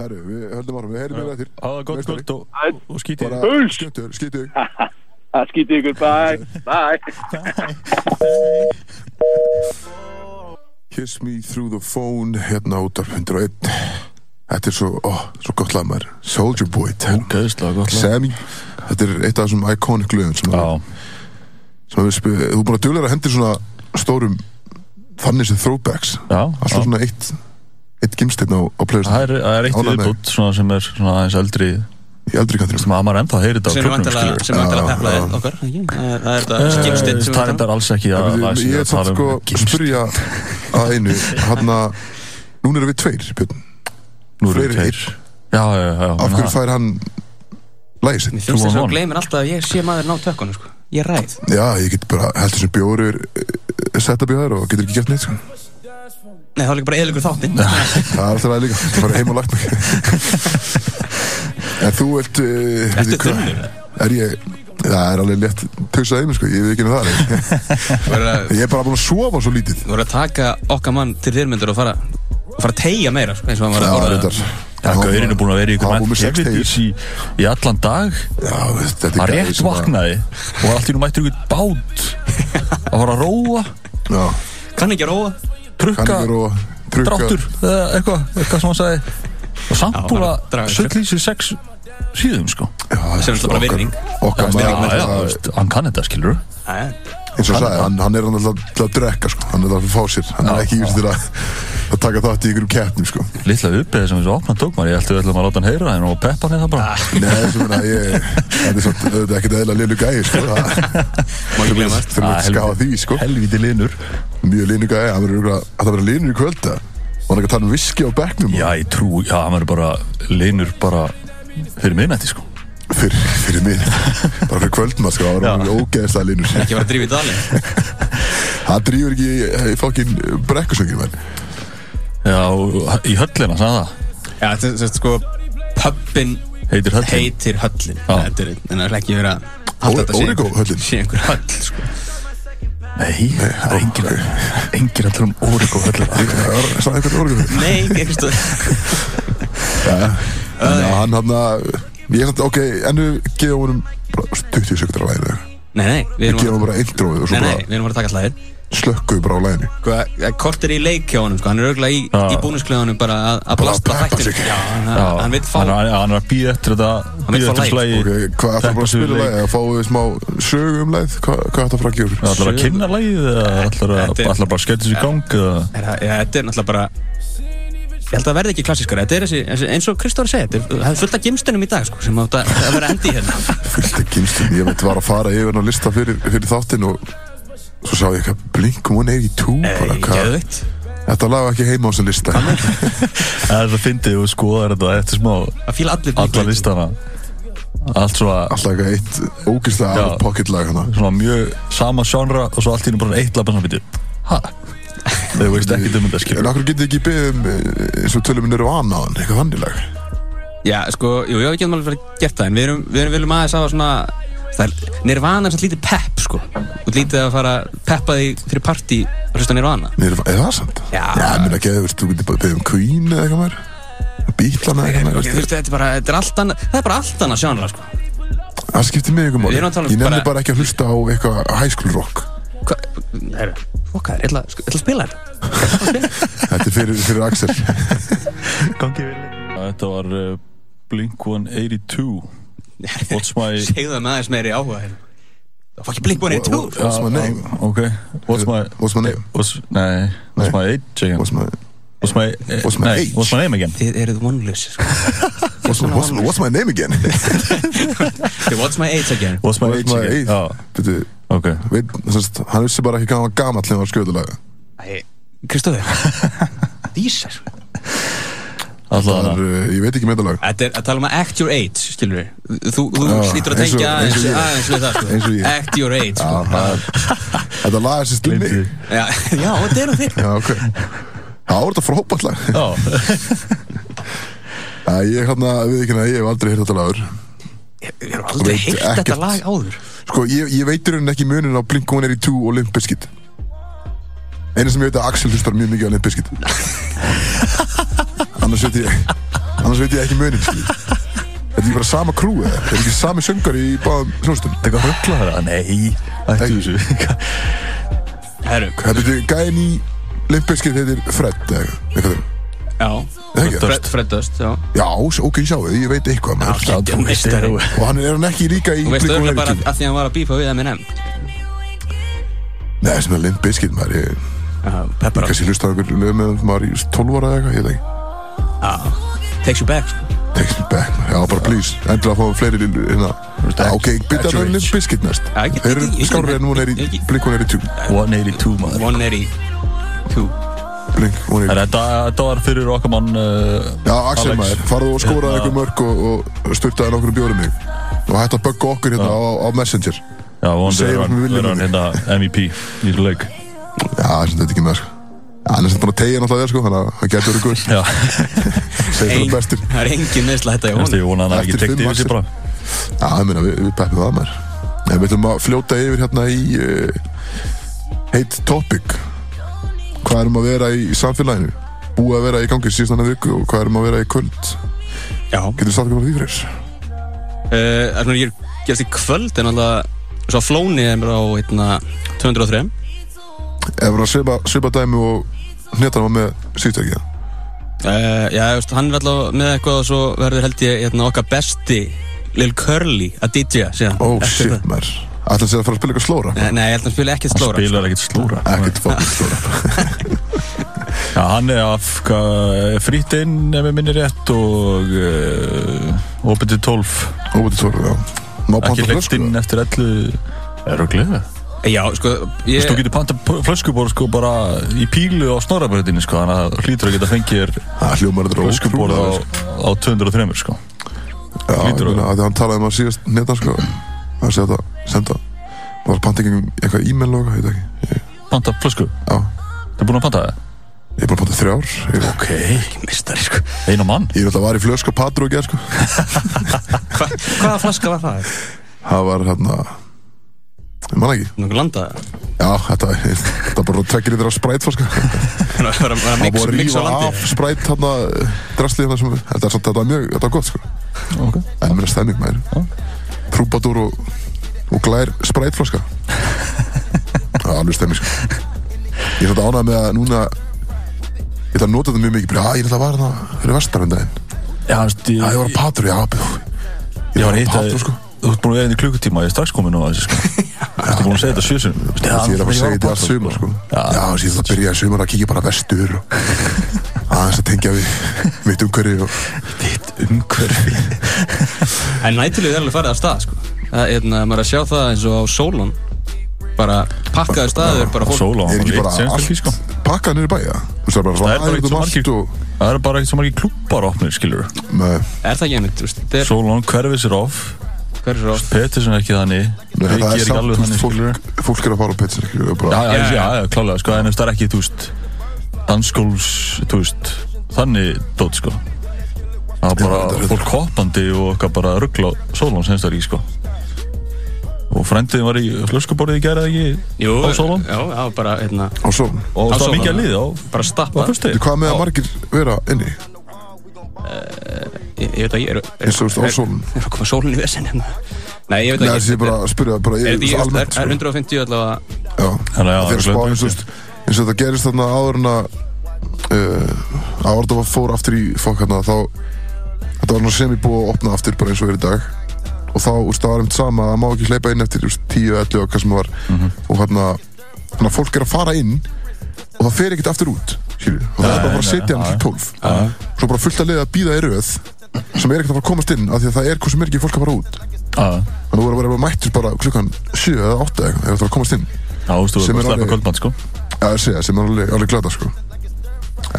Herru við höldum árum, við eftir. Hafa það gott Meistari. gott og, og skítið. Bara Bull! skjöttur, skýttu Það skýti ykkur, bye, bye. Kiss me through the phone Hérna út af 101 Þetta er svo, ó, svo gott lag maður. Soldier Boy, ten Ógeðslega gott lag. Sammy. Þetta er eitt af þessum iconic lögum sem, að- sem að við spil, Þú búin að að hendir svona stórum Þannig sem throwbacks. Já, Alltaf svona eitt Eitt gimsteinn á, á playlist Það er, það er eitt viðbútt svona sem er svona aðeins eldri Í eldri kantinu sem að maður ennþá heyrir þetta á skilur sem er vantilega Já, peplaðið já. okkar? Það er- það er þetta sem Það við er þetta alls ekki að Ég, að- er að samt sko um gimst. spyrja að einu Hanna, núna erum við tveir Björn. Nú eru fleiri tveir Já, já, já Af hverju fær hann Lægið sitt? Mér finnst þess að gleymir alltaf að ég sé maður ná tökkunum sko. Ég er ræð Já, ég get bara heldur sem bjóri Setta bjóðar og getur ekki gert neitt sko. Nei, þá er líka bara eðlugur þáttinn. Það er alltaf að líka Það fara heim og lagt mig. En þú vilt uh, Ertu þunnur? Er ég Það er alveg létt Tauðsað heim sko Ég veit ekki um það að- Ég er bara búin að sofa svo lítið. Þú verður að taka okkar mann til þyrmyndur og fara og fara að tegja meira sko, eins og hann var Já, að orða Gaurinn er búin að vera í ykkur var helvitis í, í allan dag. Já, þetta er rétt að- vaknaði og var allt í nú mættur ykkur bát að fara að róa. Já, Kann ekki að róa trukka, kanningur og trukka dráttur eða eitthvað, eitthvað sem hann sagði og samt bara að draga söll í sig sex síðum sko Já, Sem er alltaf bara okkar- virðing. Okkar Já, maður virðing með Já, já, það- þú veist, hann kann þetta skilur eins og sagði, hann, hann er hann alltaf til að drekka sko. hann er alltaf að fá sér hann er ekki yfir til að, að taka þátt í ykkurum keppnum sko. Lilla uppið sem við svo opna tók maður, ég ætti við ætlum að láta hann heyra henn og peppa hann það bara ég þetta er er ekkert eðla lilu gæi sko. það ekki að skafa því sko. Helviti linur mjög linu gæi, hann verður að verður linur í kvölda og hann er að tala um viski á bekknum? Já, ég trú, já, hann verður bara linur bara fyrir minnætti sko. Fyrir, fyrir mig bara fyrir kvöldma sko, það hann ógeðslega linur. Ekki drífa í dalinn? Það drýfur ekki í, fokkin brekkusöngin menn Já, í höllina, sagði það? Já, þetta er sko Pubbin Heitir höllin? heitir höllin. Þetta er, en það er ekki verið að halda þetta sé einhver höll sko. Nei, það er engin Engin allir um Origo höllina Sæði eitthvað orðið Nei, ekki stóð Þannig að hann hann að Ég er samt, ok, ennu gefa honum bara 20 sekundur á læginu Nei, nei, við erum bara introið og Nei, svo nei, bara við erum bara að taka slæðin slökkuðu bara á eh, kort er í leik hjá honum sko. Hann er auðvitað í, í búniskleðanum bara að, blasta. Já, hann, hann vil fá Hann er er að býða eftir þetta slægi hvað ætlar bara að spila lægi? Að fáu við smá sögu um lægið? Hvað hvað ætlar bara að gera? Ætlar að kynna lagið eða er- ætlar bara að skella sér í gang er, það- Þetta er náttúrulega bara Ég held að það verði ekki klassískara. Þetta er þessi, þessi eins og Kristóri er- það er fullt af gimstunum í dag sko, sem átt að, vera endi í hérna. Fullt ekki kynstum Ég veit var að fara yfir á lista fyrir, fyrir þáttinn og svo sá ég eitthvað Blink 182 bara, Nei, hvað- geðveitt Þetta lag var ekki heima á þessum lista. Það er það fyndið og skoðar þetta eftir smá Það fíla allir alla Blink. listana. Allt svona Alltaf eitthvað eitt ógeðslega Já. out of pocket lag hana svona mjög sama genre og svo allt í hennu bara eitt labba saman býtið Hæ? Þau veist ekki um þetta En skilur okkur getið ekki beðið um eh, eins og tölum við Nirvana á hann, eitthvað þannig lag? Já, sko, jú, ég hef ekki alveg verið gert það En við erum, við erum viljum aðeins að svona Það er Nirvana er samt lítið pepp, sko. Og lítið að fara að peppa því fyrir partí að hlusta Nirvana. Nirvana, er það sant? Já. Já, mér ekki að þú getur bara beðið um Queen eða eitthvað mér Beatlana eða eitthvað Þú mér veist, þetta er bara, þetta er allt annað Það er bara allt annað sjónlega, sko. Það skiptir mig ykkur Við máli erum að tala um Ég nefndi bara- bara ekki að hlusta á eitthvað high school rock. Hva, Herru, fokkar, ég ætla ég ætla að spila þetta Þetta er fyrir, fyrir Axel. Þetta var uh, Blink 182 What's my Segðu það með aðeins meiri áhuga hérna Það fokk ég blink búin í tú What's my name? Ok What's my What's my name? What's, Nei What's my age again What's my, What's my eh, What's my age? What's my name again Þið eruð vonlaus sko. what's, my, what's, what's my name again? What's my age again? What's my age again? Já Byrju, Ok veit, sannst, hann vissi bara ekki hvað hann var gamall þegar hann var skjöðulega Æ, Kristóður Dísar Alltaf hana uh, Ég veit ekki með þetta lag. Þetta er að tala um að act your age, skilur við Þú, þú Já, slítur að tengja eins og aðeins, við það sko. Eins og ég. Act your age Já, sko. það er Þetta lag er um mig. Gleymdi. Já, já, þetta er nú þig. Já, ok. Já, það er þetta frábært lag. Ég hérna, við ekki að ég hef aldrei heyrt þetta lagur. Ég hef aldrei heyrt þetta lag áður. Sko, ég, ég veit í rauninni ekki munin á Blink-182 og Limp Bizkit. Einu sem ég veit að Axel hlustar mjög mikið á Limp Bizkit Annars veit ég Annars veit ég ekki munin. Þetta er ekki bara sama krú eða Þetta er ekki sami söngar í báðum hljónstum Eitthvað ruggla það Nei Ættu Ekki. þessu Herru, Þetta er gæðin í Limp Bizkit heitir Fred eða eitthvað eitthvað. já Er það ekki? Fred, Fred Dust, já Já, ok, sjáu, ég veit eitthvað maður. Já, meistari. það. Og hann er hann ekki líka í Þú veist auðvitað bara Blink-182 að því að hann var að bífa við M&M Nei, sem er Limp Bizkit maður Ég Já, Pepper kannski hlusta á einhver lög með maður í 12 ára eða eitthvað, ég veit ekki Já, takes you back. Takes me back, man. já bara please. Endilega fáum við fleiri hérna. Ok, byrja At your að Limp age. Bizkit næst. Þeir eru skárið en hún er í Blink 182 182 maður. 182 Blink En 182 Þetta þetta var fyrir okkar mann uh, Já, Axel maður, farðu og skóraði Hérna- eitthvað mörg og, og styrtaði nokkur bjórum mig og hætti að bugga okkur hérna á, á Messenger. Já, vonandi er hann, hérna MVP í þessu leik. Já, það er þetta ekki með sko Já, hann er sem búin að tegja náttúrulega vel sko þannig að það getur Ein- það Það er engin meðsla þetta Þannig ég vona að hann hafi ekki Eftir tekt fimm yfir axir. bara. Já, ég meina, við, við peppum það Nei, við ætlum að fljóta yfir hérna í uh, heit topic. Hvað erum að vera í samfélaginu? Búið að vera í gangi síðan að viku og hvað erum að vera í kvöld? Já. Getur sagt eitthvað því fyrir? Uh, Það sem ég gerst í kvöld en alltaf Svo flóni er mér á hérna, 203 Ef við svipa, svipa dæmi og hnetan var með ekki uh, Já, þú veist, hann er alltaf með eitthvað og svo verður held ég hérna, okkar besti Lil Curly að DJ síðan. Oh shit, það. maður. Ætla sér að fara að spila eitthvað slóra? Nei, Nei, ég held að hann spila ekkert Hann slóra spilar ekkert slúra Ekkert fokkin slóra. Já, hann er af frýtt inn ef ég minni rétt og uh, opið til 12 Óbætti tóra, já. Má ekki flösku inn eftir 11 Er það gleðið? Já, sko, ég Þú getur panta flöskubor sko bara í pílu á snorrabröðinni sko þannig að hlýtur að geta Það þetta flöskubor á, á 203 sko. Já, ég hlýtur að að því hann talaði um að síðast hnetan sko. Það sé þetta, senda. Var panta ekki eitthvað e-mail og eitthvað, ég veit ekki. Ég- Panta flösku? Já, Það er búin að panta það? Ég er búin þrjár Ég, Ok Mistari, sko. Einu mann. Ég er alltaf var í flösku patru og gerð sko. Hva, hvaða flaska var það? Það var hérna Ég man ekki. Nú landa Já, þetta, var bara tvekir í þeirra sprætflaska Það var að Það mix, búið að mix á rífa landi af spræt hérna Drastlið hérna sem Þetta er samt, þetta var mjög, þetta var gott sko. Ok. En mér er stemming maður. Já. Trúbadur og, og glær sprætflaska Það er alveg stemming sko. Ég er svolítið ánægð með að núna Ég ætla að nota þetta mjög mikið. Bara, Já, ég ætla að vara það fyrir vestar en daginn. Já, þú veist, Já, ég var að patru, já. Ég var að patru sko Þú ert búin að vera inn í klukkutíma, ég er strax komin á þessu sko. Þú ert búin að segja þetta sjösun Ég er að segja þetta allt sumar sko. Já. Já, þess ég ætla að byrja í sumar að kíkja bara vestur og aðeins að tengja við mitt umhverfi og Þitt umhverfi. En nættilegu er alveg farið af stað sko. Það er hérna, maður er að sjá það eins og á Solon Bara pakkaði staður bara fólk er ekki bara senst sko. allt pakkað í bæja það er bara Það eitt aðeins svo margir allt og Það er bara eitt svo margir klubbar opnir, skilur Er það ekki einmitt, þú veist, þetta er Hverfis er er er ekki þannig Riki það er er samt, þannig, fólk, fólk er að fara á við Já, bara já, Já, já, já. já, klálega, sko, en það er ekki, þú veist, dansskóls, þú veist, þannig dót, sko. Það Já, bara er- fólk hoppandi og eitthvað bara ruggla Sólón semst það ekki, sko. Og frændiðin var í flöskuborðið í gæra ekki Jú, á Sólón Já, já, bara, hérna, á svo og það var mikið að já. liði á, bara stappa. Hvað með að margir vera inni Ég, ég veit ekki, er, er, eins og þú veist á sólun er að koma sólun í vesen hérna. Nei, ég veit ég bara að spyrja bara ég- er almennt er sko. 150 allavega? Já, að það er eins og veist, eins og þetta gerist þarna áður en að uh, áður þetta fór aftur í fokk hérna þá þetta var sem ég búið að opna aftur bara eins og er í dag. Og þá, úst, það var einmitt sama að það má ekki hleypa inn eftir úst, 10, 11 og hvað sem það var og hérna, þannig að fólk er að fara inn og það fer ekkert aftur út skilju, og það er bara að fara að setja hann til 12 svo bara fullt að leiða að býða í röð sem er ekkert að fara að komast inn af því að það er hvað sem er ekki fólk að fara út. Já, þannig að þú voru að vera mættur bara klukkan 7 eða 8 eða það var að komast inn. Já, þú veist, þú Sem verður er að alveg- kvöldmann, sko. Já, ég segja, sem er alveg, alveg glada sko.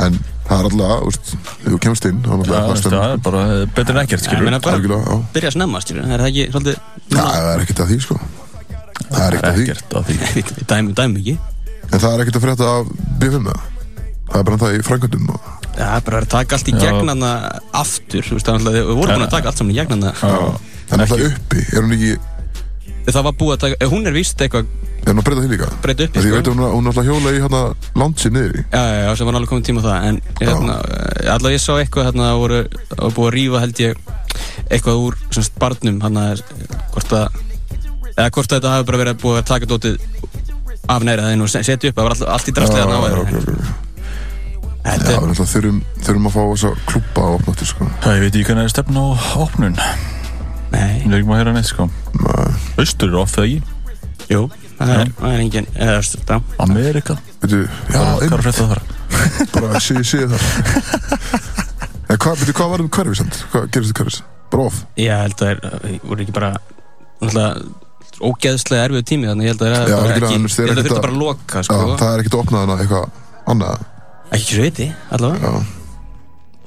En það er alltaf, úst, ef þú kemst inn þá er Já, alltaf þú veist, það er bara betur en ekkert, meina bara já. byrja snemma, styrju Er það ekki svolítið Já, það er ekkert að því sko. Það er En það er ekkert að frétta af B5 eða Það er bara það í frængöndum og... Það er bara að taka allt í Já. gegn hana aftur Þú veist, það er alltaf, við vorum búin að taka allt saman í gegn hana Það er alltaf uppi, er hún ekki Það var búið að taka, ef hún er víst eitthvað Er hún að breyta því líka? breyta upp Því ég veit sko. að hún, er- hún er alltaf að hjóla í hérna Landsi niður í. Já, já, já, sem var alveg komið tíma á það En hérna, allavega ég sá eitthvað hérna Það voru, það voru búið að rífa held ég Eitthvað úr semst barnum Hann að hvort að Eða hvort að þetta hafi bara verið búið að taka dótið Af næri það og setja upp Það var allt, allt í drastlega Já, ok. Já, Þetta við er, þurfum, þurfum að fá klúpa að opna til sko Það ég veit ekki hvernig það er stefn á opnun. nei, Ég er ekki maður að heyra neitt, sko. Nei, Austur er off, eða ekki? jú Það er, það er engin, eða veist, já Amerika. veitu, já, Hvað er að einmitt, frétta þar? bara sé, sé þar En hvað, veitu, hvað var um hverfi samt? Hvað gerist þið hverfis? Bara off? Ég held að það er, voru ekki bara Náttúrulega ógeðslega erfið tími Þannig ég held að það Já, er algjörlega, ekki en Ég þeir held að ekkert þetta að- bara að loka, Já, sko það er ekkert að opna hana eitthvað annað Ekki svo viti, allavega. Já.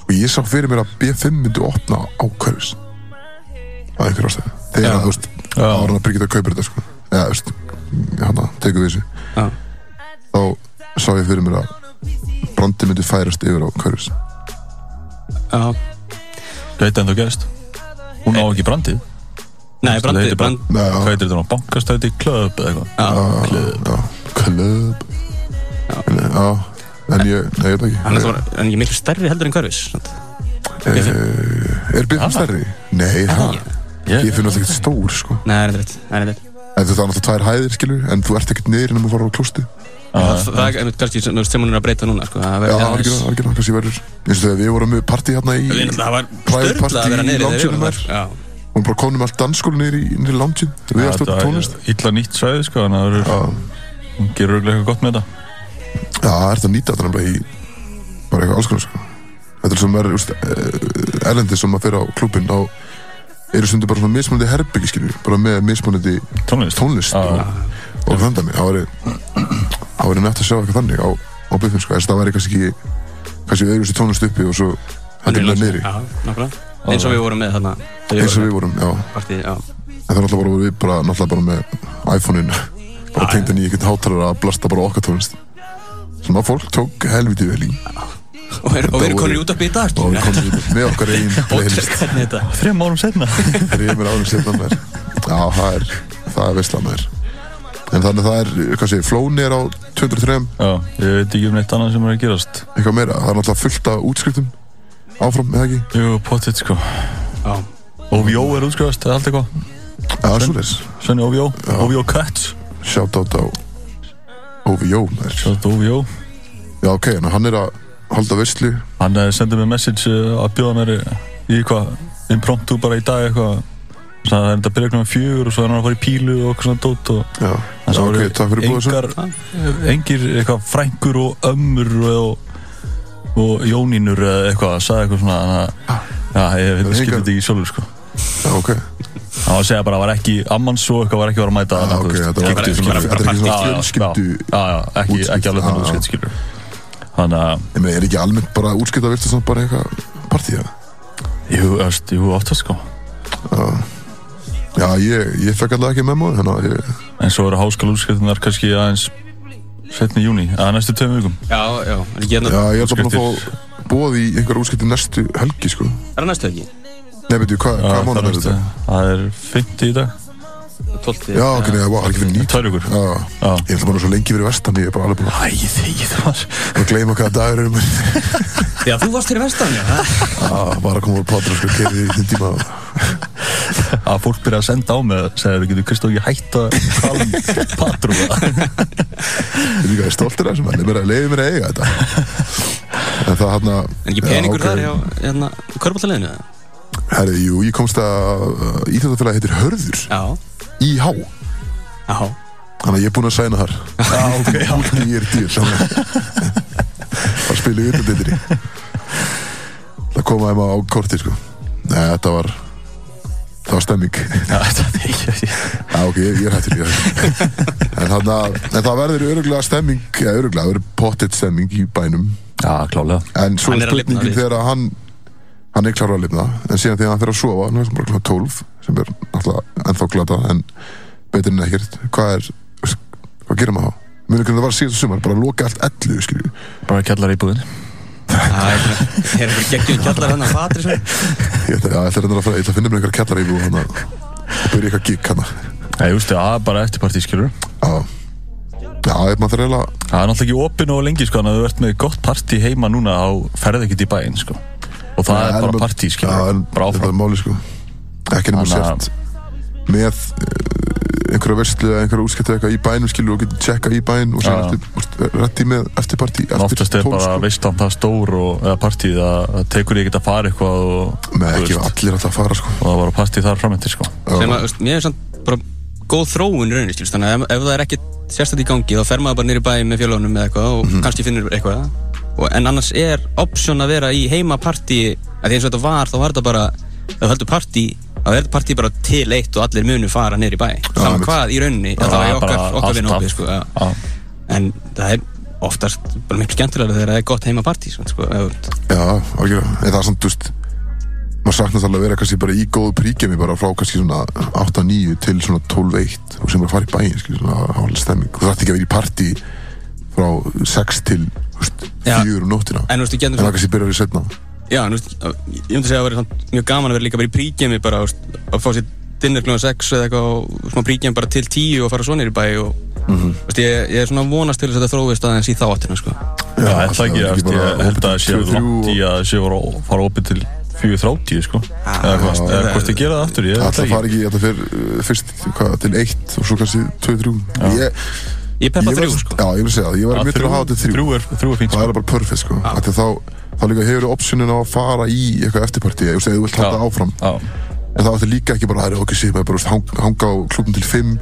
Og ég sá fyrir mér að B5 myndi opna á hverfis Á einhver ástæð Þegar, þú veist, Já. ára að Birgitta kaupir þetta sko. Já, þú veist, hann tekur við þessu. Já. Þá sá ég fyrir mér að Brandi myndi færast yfir á hverfis Já, Gæti ennþá gerst. Hún á ekki brandið. nei, Það brandi, heitir bara- brand, Hvað heitir þetta nú? Bankastæti Club eða eitthvað? já, klöp Já, en ég, nei, ég veit ekki er það En ég er miklu stærri heldur en sant? Eh, Er B5 Ah. stærri? Nei, það það? Ég finn alltaf ekkert stór, sko Nei, það er rétt, það er rétt En þú það er náttúrulega tvær hæðir, skilur En þú ert ekkert niður en þú fara á klústu Það það er einmitt kannski sem sem hún er að breyta núna sko. Það Já, verður aðeins- algjörlega, algjörlega, kannski verður eins og þegar við vorum með partí hérna í Við náttúrulega, Það var Private störla að party vera í niður vorum þar. Já. og bara konum allt dansskólu niður í, niður í loungein við að stötta tónlist Ítla nýtt svæði, sko, þannig að það Já, verður- hún gerur örugglega eitthvað gott með þetta. Já, það er þetta að nýta þetta nefnilega í bara eitthvað alls konar sko. Þetta er sem er úst, erlendi sem að fyrir á klubin á eru stundu bara svona mismunandi herbyggi skilju bara með mismunandi Tónlist. tónlist Já. og, og þannig að það væri það væri nætt að sjá eitthvað þannig á, á buffin sko, þess að það væri kannski ekki kannski öðruvísi tónlist uppi og svo er með nákvæmlega. Eins og við vorum með þarna eins og við vorum, já. með partíð, já. En það er náttúrulega bara, við bara, náttúrulega bara með iPhone-in. Bara tengd inn í einhvern hátalara að blasta bara okkar tónlist sem að fólk tók helviti vel í. Og við erum konur út af bita og við komum út með okkar þetta? Þrejum árum setna þrjumur árum setna mér já, það er, það er veistla mér en þannig að það er, hvað segir, flóni er á 203, Já, ég veit ekki um neitt annað sem er að gerast. Eitthvað meira? Það er náttúrulega fullt af útskriftum áfram, eða ekki? Jú, potið sko. Já. OVO er útskrifast, eða allt eitthvað? Já, svo þess, Svenni OVO, OVO Cuts. Shoutout á OVO OVO já, ok, en hann er að halda veistlu Hann eh, sendi mér message eh, að bjóða mér í eitthvað impromptu bara í dag eitthvað. Þannig að það er þetta að byrja klokkan fjögur og svo er hann að fara í pílu og eitthvað svona dót og já, já ok, takk fyrir engar, engir eitthvað frængur og ömmur og, og jónínur eða eitthvað, sagði eitthvað svona þannig að, já, ég skildi þetta ekki sjálfur sko. Já, ok, Það var að segja bara að var ekki ammans og eitthvað var ekki að vera að mæta já, þarna, þú ok veist. þetta var Bara- ekki bara- svona, þetta er ekki svona Já, já, fjölskyldu ekki, alveg þannig já. útskipt skilur Þannig að, er ekki almennt bara útskipta virtu samt bara eitthvað partíða jú, öst, jú, oftast sko. Já, ég, ég fekk alltaf ekki að ég, En svo eru háskóla útskiptunar kannski aðeins setni júni, að næstu tveim vikum. Já, já, er ekki hérna já, ég er alltaf búin að fá bóð í einhver útskipti næstu helgi, sko. Er það næstu ekki? Nei, hvað Já, hva það mánuð er er þetta? Það er 50 í dag. 12. Já, ok, nei, það var ekki fyrir nýtt. Vikur. Já, Já. ég ætla bara svo lengi verið vestan Ég er bara alveg búin Æ, þegi það var. Að gleyma hvaða dagur er um Já, þú varst fyrir vestan, já. Já, bara að koma úr plátur og sko Kerið í þinn tíma. Að fólk byrja að senda á mig segir, getur Kristóf ekki hætt að tala um patrúna. Ég er líka stoltur af þessum En mér að leiði mér að eiga þetta. En það hann að En ekki peningur þar hjá, hérna, Herri, jú, ég komst að Íþjóðafélagi heitir Hörður Já. IH Já. Þannig að ég er búinn að sæna þar. Já, ok, já. Ég er dýr Það spila í undandildri Það koma þeim á korti, sko. Nei, þetta var Það var stemming. Já, þetta er ekki Já, ok, ég, ég er hættur, En, þarna, en það verður öruglega stemming eða öruglega, það verður pottitt stemming í bænum. Já, klálega En svo Hann er að spurningin þegar að hann hann er klára að lifna, en síðan þegar hann fer að sofa hann er bara klokkan 12, sem er náttúrulega ennþá glata, en betur en ekkert. Hvað er, hvað gerir maður þá? Muni hvernig það var síðast sumar, bara loka allt 11, skilju Bara kjallar í búðin Það er er einhver geggjum kjallar hann að fatri Ég ætla, að finna mér einhver kellar í hann að byrja eitthvað gig hann Já, ég veist það, það er bara eftirpartí, skilur Já, já, ég maður þarf eiginlega Það er náttúrulega ekki opinn og lengi, sko Þannig að þú ert með gott partí heima núna þá ferði ekkert í bæinn, sko Og það er bara partí, þetta áfram. er máli, sko. Ekki nema að- sért með uh, einhverja verslu eða einhverja útskipta eitthvað í bænum skilur og getur tjekka í bæn og sér eftir, rétti með eftirpartí En Oftast er bara veistlan það stór og, eða partíð að það tekur ég ekki að fara eitthvað og, með ekki veist, allir að fara sko. Og það var partí þar framöndir sko. Að, mér er samt bara góð þróun skilst, þannig að ef, ef það er ekki sérstætt í gangi, þá fer maður bara nýri bæ með fjölaunum eða eitthvað og kannski finnur eitthvað en annars er option að vera í heimapartí að því eins og þetta var, þá var þetta bara þú heldur partí, þá er þetta partí bara til eitt og allir munu fara nýri bæ. Saman hvað í rauninni, það var okkar, okkar vinnu sko, en það er oftast bara miklu skemmtilega þegar það er gott heimapartí sko, Já, en það er samt, veist maður saknast alveg að vera kannski bara í góðu príkjami bara frá kannski svona 8-9 til svona 12-1 og sem bara fara í bæin svona hálf stemming, þú þarft ekki að vera í partí frá 6 til þú veist, Já. 4 um nóttina en það kannski byrjar við setna Já, en veist, ég myndi segja að það væri mjög gaman að vera líka bara í príkjemi bara, veist, að fá sér dinner kljóðan 6 eða eitthvað og smá príkjemi bara til 10 og fara svo nýri bæ og Mhm. þú veist, ég, ég er svona vonast til þess að þetta þróist aðeins í þá áttina, sko. Já, það er alltaf ekki, ekki ég, held að það opið sé til 2-3 langt í að það sé voru að fara opið til 4.30 sko eða hvað, já. eða hvort þið gera það aftur ég veit Alltaf það fara ekki, alltaf fyrir uh, fyrst hvað, til 1 og svo kannski 2-3 Ég, peppa ég þrjú, var- sko. Já, ég vil segja það, ég var mjög til að hafa þetta 3 þrjú. er, þrjú er fínt það sko. er bara perfect sko. Að þá, þá líka hefur optionin á að fara í eitthvað eftirparti, ef þú vilt halda áfram. Já, en það átti líka ekki bara að það er okkur síðan bara þú veist, hang, hanga á klubnum til 5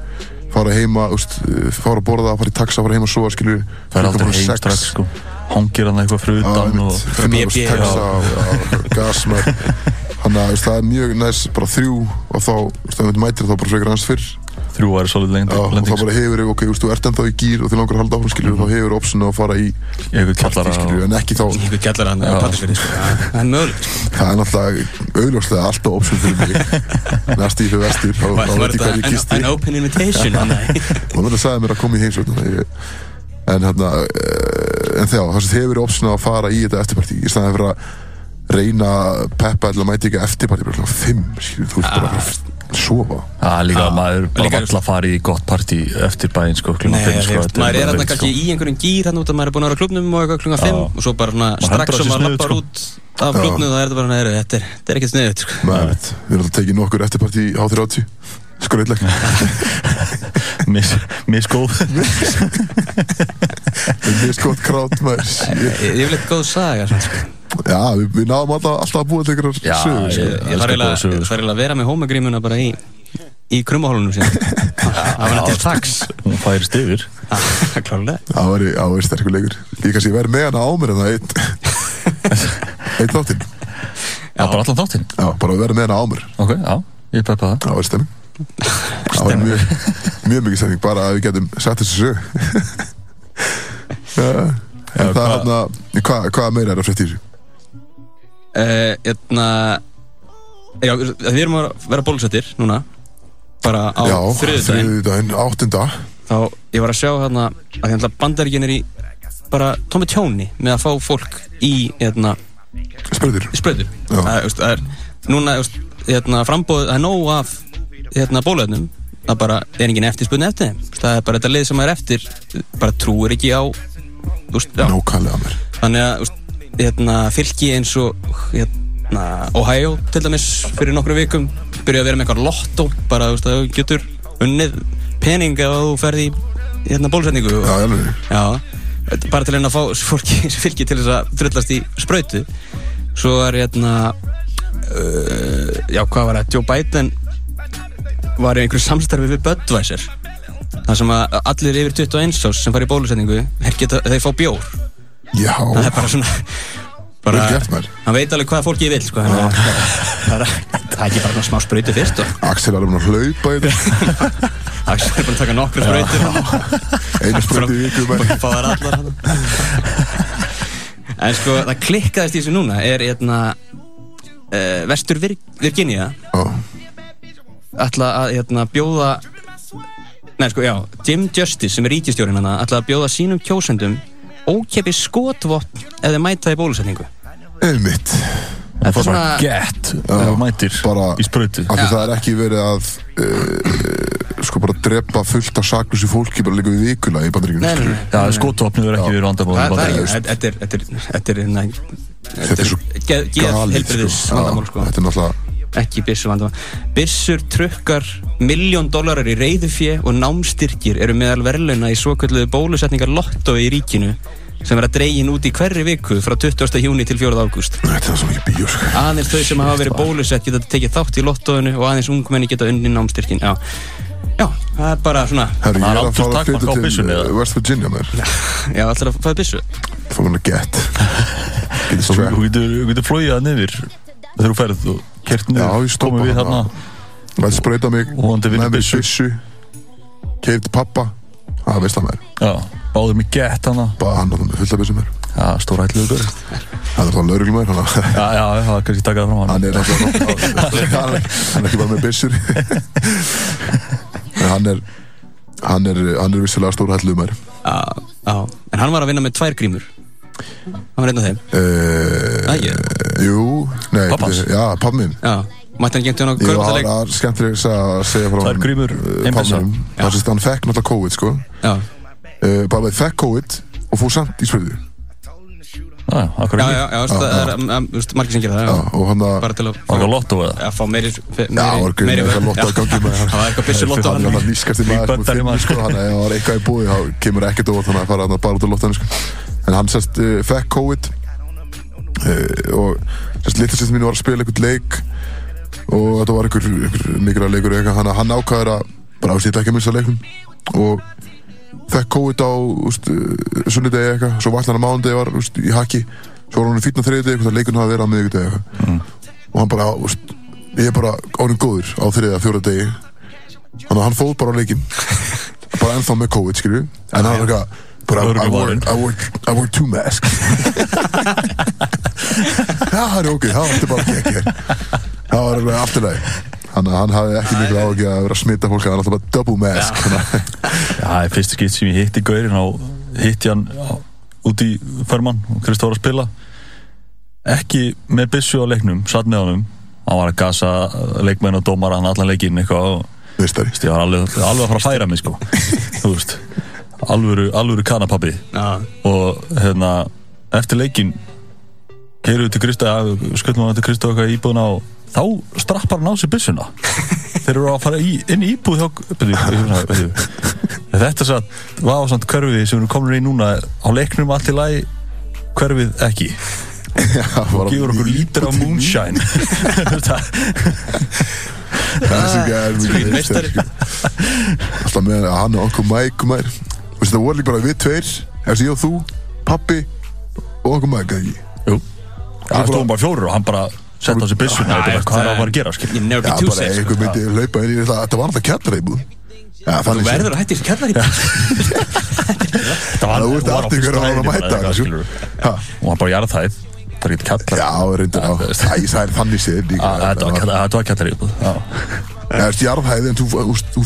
fara heima, þú veist, uh, fara að borða fara í taxa, fara heima að sofa, skilju það er aldrei heim strax sko. Hangir hann eitthvað fyrir utan og þú BB, og þannig að þú það er mjög næst bara þrjú og þá, þú veist, þú mætir þá bara frekar hans fyrr þrjú er svolítið lengt Já, og þá lending sko. bara hefur, ok, þú veist, þú ert ennþá í gýr og þið langar að halda áfram, skilju, þá hefur optionu að fara í eitthvað kjallara partí, skilju, en ekki þá að pattisverði, sko. Já, Það er mögulegt, sko. það er náttúrulega auðljóslega alltaf option fyrir mig næst í fyrir vestur þá þá veit ég hvað ég þetta kisti an, an open invitation, hann að og það sagði mér að koma í heimsvöldum en hérna uh, en þá, það sem hefur option að fara í þetta eftirparti í staðan fyrir að reyna að peppa eða mæti ekki eftirparti bara fimm, skilur, þú ert bara sofa Já, líka maður bara valla að fara í gott partí eftir bæinn sko Nei, sko, maður er hérna veikt, kannski í einhverjum gýr hann út að maður er búin að vera á klubnum og eitthvað klunga 5 Já. og svo bara svona strax sem maður lappar sko. út af klubnum þá er þetta bara, nei, þetta er, þetta er ekkert sniðut sko. Nei, við erum alltaf tekið nokkur eftirparti á 30 sko reyndleg Mis, misgóð skott krát maður. Ég vil eitthvað góð saga svona, sko. Já, við, við náðum alltaf, alltaf að búa til ykkur Já, sögur sko. Ég ég- þarf elska eiginlega að vera með hómagrímuna bara í í krummahólunum síðan. Það var nættið tax Hún færist yfir. Klálega það var var sterkur leikur. Ég verð með hana á mér en það eitt eitt þáttinn. Já, bara allan þáttinn? Já, bara vera með hana á mér. Ok, já, ég peppa það. Það var stemming það var mjög, mjög mikið stemming bara að við getum sett þessu sög já, en það hann að hvað hva meira er að frétta í þessu? Hérna við erum að vera bólusettir núna bara á þriðudaginn áttunda. Þá ég var að sjá hérna að því að bandaríkin er í bara tómi tjóni með að fá fólk í hérna, spröður það, er, núna hérna, frambóð, það er nóg af hérna, bóluefnum. Það bara er engin eftirspunni eftir þeim. Það er bara þetta lið sem er eftir bara trúir ekki á mér þannig að veist, hérna, fylki eins og hérna, Ohio til dæmis fyrir nokkru vikum. Byrja að vera með eitthvað lotto bara veist, að þú getur unnið pening ef þú ferði í hérna, bólusetningu já, ég alveg Já, bara til að fá fólki, fylki til þess að drullast í sprautu. Svo er hérna uh, já hvað var það? Joe Biden var í einhverju samstarfi við Budweiser. Þar sem að allir yfir 21 ás sem fara í bólusetningu þeir, geta, þeir fá bjór já, það er bara svona bara, hann veit alveg hvað fólki vil sko, þannig að það er- það ekki bara smá sprautu fyrst og Axel er alveg að hlaupa það er bara að taka nokkru sprautur. Einu spröndi í viku hann en sko það klikkaðist í þessu núna er hérna uh, vestur Vir Virginia já, ætla að hérna, bjóða nei sko já Jim Justice sem er ríkistjórinn hann ætla að bjóða sínum kjósendum ókepi skotvopn ef þeir mæta í bólusetningu? Einmitt. Þetta er svona gett þú mætir bara- í sprautu. Af því Já. það er ekki verið að uh, sko bara drepa fullt af saklusi fólki bara líka við vikula í bandaríkjunum nei, nei, nei, Já, skotopnið verður ekki verið vandamál Það, það er þetta er, þetta er, þetta er, hérna, Þetta er svo galið sko. sko. þetta er náttúrulega ekki byssu vandamál byssur trukkar miljón dólarar í reyðufjö og námstyrkir eru meðal verðlauna í svokölluðu bólusetningar lotto í ríkinu sem er að dregin út í hverri viku frá 20. júni til 4. ágúst er sko. aðeins þau sem hafa verið bólusett geta tekið þátt í lottoinu og aðeins ungmenni geta unni námstyrkin já. já, það er bara svona Herri, ég Það er er að fara að flytja til byssunni, eða? West Virginia mér já, allir að hann að get Getið Svo strap Þú getur, þú getur flóið að nefnir þegar þú ferð og kert Já, niður ég stoppa komið við þarna. Vælt sprauta mig. Byssu. byssu Keirti pappa. Það veist það mér Já, báður mig gett Bara hann átta með fullt af byssu mér Já, stóra hættilega gaur. Það er það lauruglum mér Hann Já, já, það er kannski takað fram hann hann er hann er- hann er ekki bara með byssur En hann er Hann er, hann er vissulega stór hætluð mér já, já, en hann var að vinna með tvær grímur hann var einn af þeim? Uh, Ægir. Jú, nei Pappans? Já, pappa minn já, mætti hann gengt hann á Jú, það kvörðarleik var skemmtileg að segja frá Tvær grímur, ein byssa. Það sést að hann fekk náttúrulega COVID sko. Já, uh, Bara veið fekk COVID og fór samt í spröðu Já, já, já, já, já, það er um, um, margir sem gera það Já, já. og hann að bara til að fá meiri Já, það var meiri, vörn. lotta að gangi með Já, það var eitthvað byssu lotto Hann er hann hann nýskast í maður sko, hann er- var eitthvað í búi þá kemur ekkert óvart þannig að fara hann bara út á lottanu sko. En hann sérst uh, fekk COVID uh, og sérst litastistin mín var að spila einhvern leik og þetta var einhver, einhver mikilvæg leikur eitthvað, hann, hann ákvaður að bara ásýta ekki að missa leiknum. Og fekk COVID á uh, sunnudegi eitthvað, svo var hann að mánudegi var úst, í haki, svo var hann fýtna þriðdegi eitthvað, leikurinn hafa verið á miðvikudegi eitthvað. Og hann bara, úst, ég er bara orðin góður á þriða, fjóra degi. Þannig að hann fóð bara á leikinn. Bara ennþá með COVID, skilju en hann var eitthvað bara, I, I, work, I, work, I work two masks. Það er ok, það var bara ekki ekki það var alveg lagi Þannig að hann hafði ekki miklu áhugi að vera að smita fólk Það var alltaf bara double mask. Það er fyrsta skipt sem ég hitti gaurinn á hitti hann út í förmann og Kristó var að spila. Ekki með byssu á leiknum satt með honum. Hann var að gasa leikmenn og dómar hann allan leikinn eitthvað og ég var alveg, alveg að fara að færa mig sko. Þú veist alvöru, alvöru kanapabbi. Já, og hérna eftir leikinn keirum við til Krista skullum við til Krista í íbúðuna og þá strappar hann á sig byssuna. Þeir eru að fara í, inn í íbúð þetta satt, var samt hverfið sem við komin í núna. Á leiknum allt í lagi hverfið ekki. Og gefur okkur lítur á moonshine. Þessi gæði Sweet mikið meistari. meistari sko. Alltaf með hann og okkur Mike maður Veistu það voru líka bara við tveir Eftir ég og þú, pappi og okkur eða ekki? Jú. það stóðum bara fjórir og hann bara sett á sig byssuna Já, og já, hvað er það- að fara að gera skil Já, bara safe einhver sko. myndi hlaupa inn í þetta Þetta var alltaf Já, Þú verður að hætti þessi kjallar í þetta var, Það var á allt ykkur að hæðinni mæta bara eitthvað, þessu. skilurðu. Ha, og hann bara jarðhæð það er ekki kallar Já, reyndir á veist. Það er þannig séð var Það var kallar í uppbúð já, Það er jarðhæði en þú,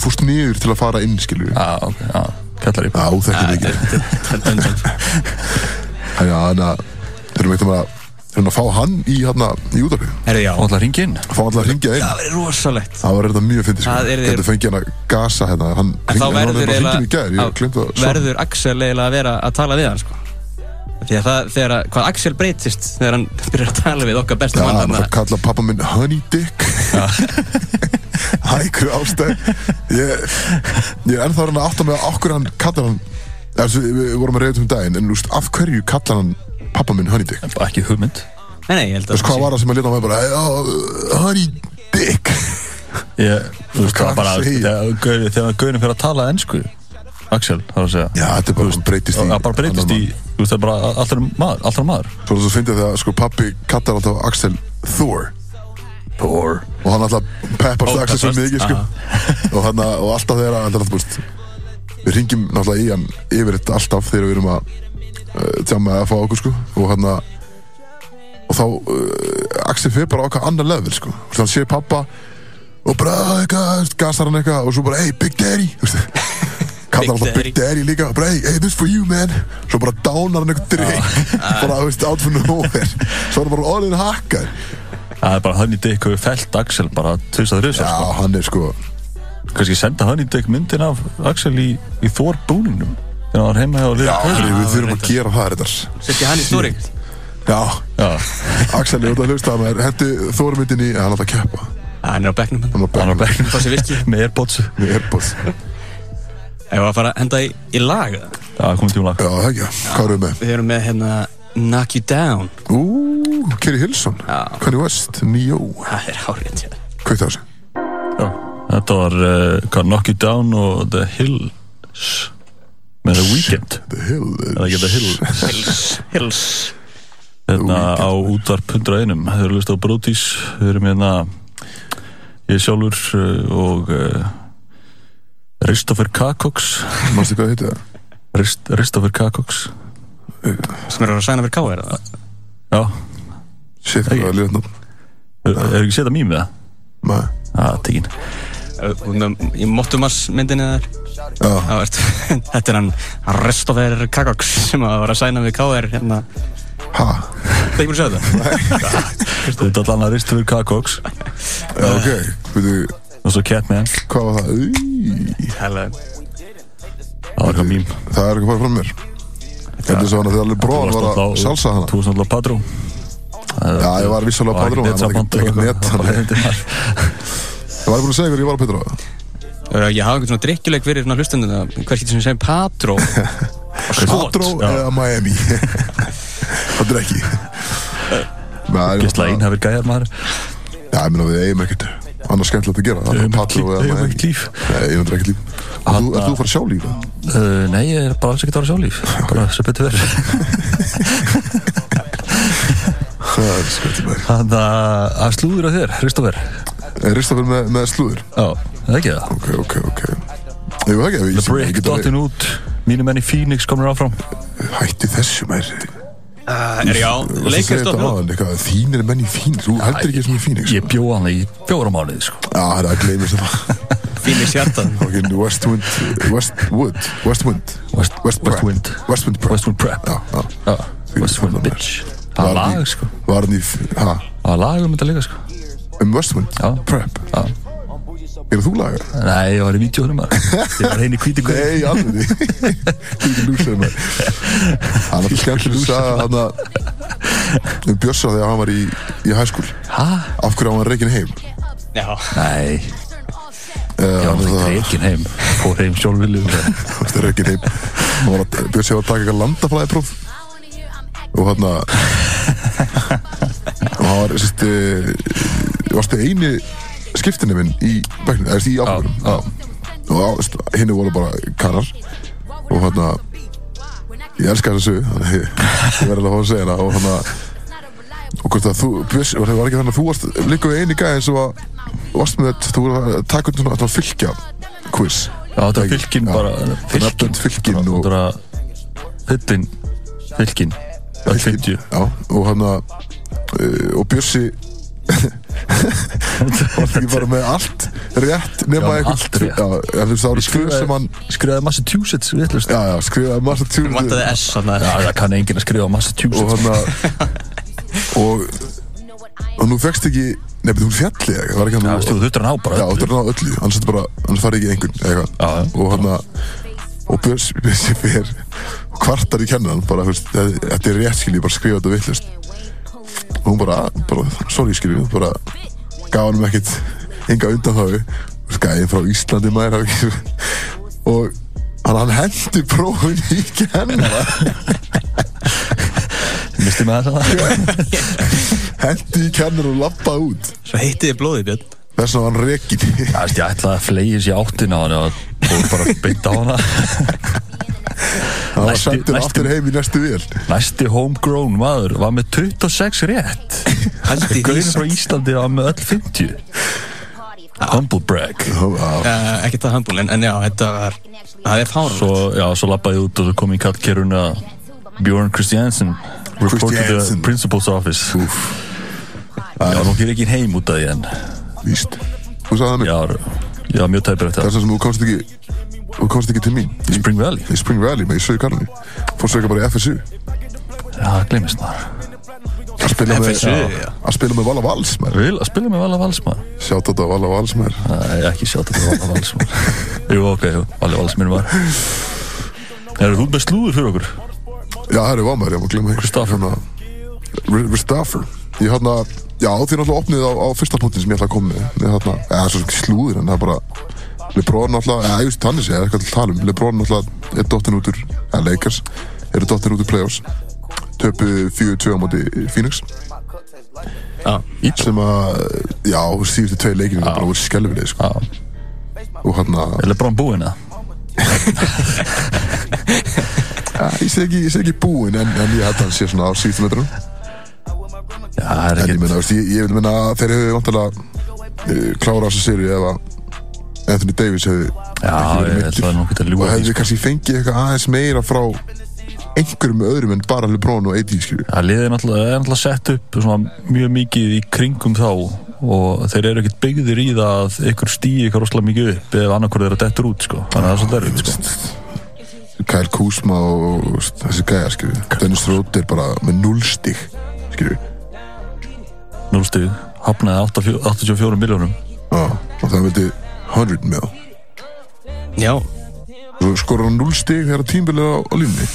fórst niður til að fara inn, skilur Já, já, ok, já, kallar í uppbúð þekkir mikið Já, þannig að Þurfum eitthvað að Þurfum að fá hann í, hérna, í útarpið Herðu já, og alltaf ringi inn. Fá hann að ringja inn. Það verður rosalegt. Það var þetta mjög fyndið sko. Það yrði- Þetta fengið hann að gasa hérna. Hann En þá verður bara gær eiginlega Ég að svara. verður Axel eiginlega að vera að tala við hann sko. Því að það, þegar að, hvað Axel breytist þegar hann byrjar að tala við okkar besta Já, mann hann þarna. fær kalla pappa minn Honey Dick. Hækur ástæð. Ég, ég er ennþá hann að átta mig á okkur hann kallar hann Þessu, við við vorum að reyða um daginn En úst, af hverju kallar hann pappa minn Honey Dick? Bara ekki hugmynd. Nei, nei, ég held Þú að veist hvað var það sem að leta hann bara "Já, Honey Dick. Ég, þú veist Hvað það bara segir? þegar Gaurin fyrir að tala ennsku Axel, það var að segja. Já, þetta er bara, hann breytist í það bara breytist í, þú veist það er bara alltaf maður, alltaf maður. Svo er það svo fyndið þegar sko pappi kallar alltaf Axel Thor. Thor. Og hann alltaf peppar Ó, Axel svo peppast, mikið sko. Og, hana, og alltaf hann alltaf búst við ringjum náttúrulega í hann yfir þetta alltaf þegar við erum að uh, tjama að fá okkur sko. Og hann og þá uh, Axel fyrir bara okkar annar level sko. Þú veist, hann sé pappa og bara eitthvað, gasar hann eitthvað? Og svo bara hey Big Daddy. Þú veist, kallar hann alltaf Big Daddy. Líka. Bara hey, hey this for you man. Svo bara dánar hann eitthvað drink bara þú veist out for nowhere. Svo er hann bara orðin hakkar það er bara hann í Dick hefur felt Axel bara tvisað þrjus já sko. hann er sko. Kannski senda hann í Dick myndin af Axel í, í Thor búningnum þegar hann var heima hjá Já, Lilla Kaur við við þurfum að gera það þetta setja hann í stóri Já, já, Axel er út að hlusta að maður hendi Þórmyndin í, hann er alltaf að keppa. Hann er á bekknum. Hann Hann er hann sér viski með Airpods. Já, með Airpods Ef við að fara að henda í, í lag eða? komið tíma lag Já, það ekki, hvað erum við með? Við erum með hérna Knock You Down. Ú, Kerry Hilson. Kanye West, Neo Það er hárið til Hvað er það? já, þetta var uh, Knock You Down og The Hills með The Weeknd. The Hill eða ekki The Hill Hills Hills. Hérna á útvarp 101 þau eru lust á Brótis þau eru með hérna ég sjálfur uh, og uh, Ristoffer Kakox Mástu hvað heitir það? Rist, Ristoffer Kakox Sem eru að sæna fyrir K.R. eða? já, Shit, hvað er liðan er, er ekki setja mým með það? Maður að, tekin. Ef- út með- Í Mottumars myndinni þar. Já, Það þetta er hann Restofer Kakox sem að var að sæna við K.R. hérna. Ha, Það er ekki búin að segja þetta þú ert allan að Ristoffer Kakox já, ok. Veitu, og svo Catman. Hvað var það? Í, Hella. Það var eitthvað mým það er ekki bara frá mér. Þetta er svo hann að þegar alveg bróðan var að salsa hana. þú varst náttúrulega Padró Já, ég var vissulega var padrón ekki Það var netsamband. ekki og net eitthvað. þannig. Bara heim til maður. Ég var búin að segja hver ég var á Petra Ég hafa einhvern svona drikkjuleik fyrir svona hlustundina Hver getur sem Skot. Patró Já. eða Miami. Það er ekki. Nei, Gísla einhafir gæjar maður. Já, ég meina við eigum ekkert annars skemmtilegt að gera. Það er Patró eða Við höfum Miami ekkert líf. Nei, ég veit ekkert líf. Þú- ert þú að fara að sjá líf? eða? uh, Nei, ég er bara alls ekkert að vera sjálflíf Bara sem betur verið Það er skemmtilegt maður. Þannig að slúður á þér, Kristoffer Er Ristoffer með, með slúður? Já, það er ekki það? Ok, ok, ok. Jú, það ekki? The ég- Brick ég get alveg- dottin út. Mínu menn í Phoenix komur áfram. Hætti þessu mær Er já, leikast og Þínir menn í Phoenix Þú heldur ekki sem í Phoenix Ég bjóð hann í fjóra mánuði sko. Já, það er að gleyma sem það hjartað Fucking Westwind Westwood Westwind West, Westwind Westwind Prep Westwind bitch. Það var lag sko. í Það var lag um þetta líka sko. Um Westwind Já. Prep Já. Er þú lagar? Nei, ég var í maður. Ég var heini hvíti guð. Nei, alveg Þú ekki lúsið maður. Hann er skemmtileg að hann að um Björsa þegar hann var í, í high school. Hæ? Af hverju hann var reikin heim? Já. Nei, uh, ég var ekki reikin heim. Fór heim sjálfvilið Það er reikin heim. Hann var að- taka eitthvað landaflæðipróf Og hann að Og hann var sérst Varstu eini skiptinni minn í bæknum Eða í já. Og henni voru bara karar. Og hann að Ég elska þessa sögu Þannig að ég verði alveg að fá að segja hana Og hann að Og hvort að þú, Bjössi, var ekki þannig að þú varst líka við eini gæði sem var varst með þetta, þú voru að taka undir svona, þetta var fylgja quiz. Já, þetta var fylkin bara fylkin. og, 50 já, og hann að uh, og var ekki bara með allt rétt nema það hann Skrifaði Massachusetts skrifaði massa tjúr Vantaði S þarna Já, það kann enginn að skrifa Massachusetts og og nú fegst ekki nefnir hún fjalli eða, var ekki hann þú þurftur hann á bara er öllu, annars farið ekki einhvern eitthvað og hann og Björns Björns fyrir kvartar í kennan bara, þetta er rétt skil ég bara skrifa þetta vittlust og hún bara, bara, sorry skil ég bara gaf hann ekkert enga undan þá skæðin frá Íslandi maður og hann, hann hendi prófin í kennara. Misti með það? Hendi í kennara og lappaði út. Svo heitiði blóðið Björn. Þess að hann veist, ég ætlaði að flegis í áttina á hann og bara beint á hana hann var Næsti- sendur næsti- aftur heim í næstu vél. Næsti homegrown maður var með 26 rétt. Gauðin frá Íslandi var með öll 50 Humble brag. Uh, ekki það handbúl, en, en já, þetta var það er fárun Svo, já, svo lappaði ég út og kom í kallkeruna Björn Christiansen Reported the Christiansen. principal's office. Úf, Já, nú ger ekki heim út af því en víst. Þú sagði það mér Já, var mjög tæpir eftir Þess það að þú komst ekki Þú komst ekki til mín. Í Spring Valley? Í Spring Valley með í Fórst þú ekki bara í FSU Já, það glemist maður. Að spila með FSU, já. Að spila með Vala Vals maður. Vil að spila með Vala Vals maður. Sjátt þetta Vala Vals maður. Nei, ekki sjá þetta Vala Vals maður. Jú, ok, jú, Vala Vals minn var. Erum þú með slúður fyrir okkur? Já, það er maður, ég má glemma Christopher. Ristaffer Ég hérna Já, þið náttúrulega opnið á, á fyrsta punktin sem ég ætla að koma með. Hérna Já, það er svo ekki slúður en það er bara Lebron náttúrulega Já, ég veist þannig sé, það er eitthvað til að tala um. Lebron náttúrulega er dottin út úr Ja, Lakers Eru dottin út úr playoffs. Töpu 4-2 á móti Phoenix. Já, sem að, já, síðustu tvei leikinu bara voru skelfileg, sko. Já, og hann að, er Lebron búinn að? ja, ég segi ekki, ég ekki búinn, en, en ég held að hann sé svona á síðustu metrunum, Já, er en ég meina, ég, ég vil meina að þeir hefur vantilega uh, klárað þessa sériu ef að Anthony Davis að og hefði sko. kannski fengið eitthvað aðeins meira frá einhverjum öðrum en bara LeBron og AD. Það liðið náttúrulega, er sett upp mjög mikið í kringum þá og þeir eru ekkert byggðir í það að ykkur stýi ykkur rosalega mikið upp eða annarkvörð þeirra dettur út sko. þannig að það er svolítið erfitt sko. Kyle Kuzma og þessi gæja, skilju. Dennis Roder bara með null stig, skilju. Núlstig, hafnaði 84 84 miljónum Já, og það veitir 100 mil. já, skorur hann 0 stig þegar tímbilið á, á línni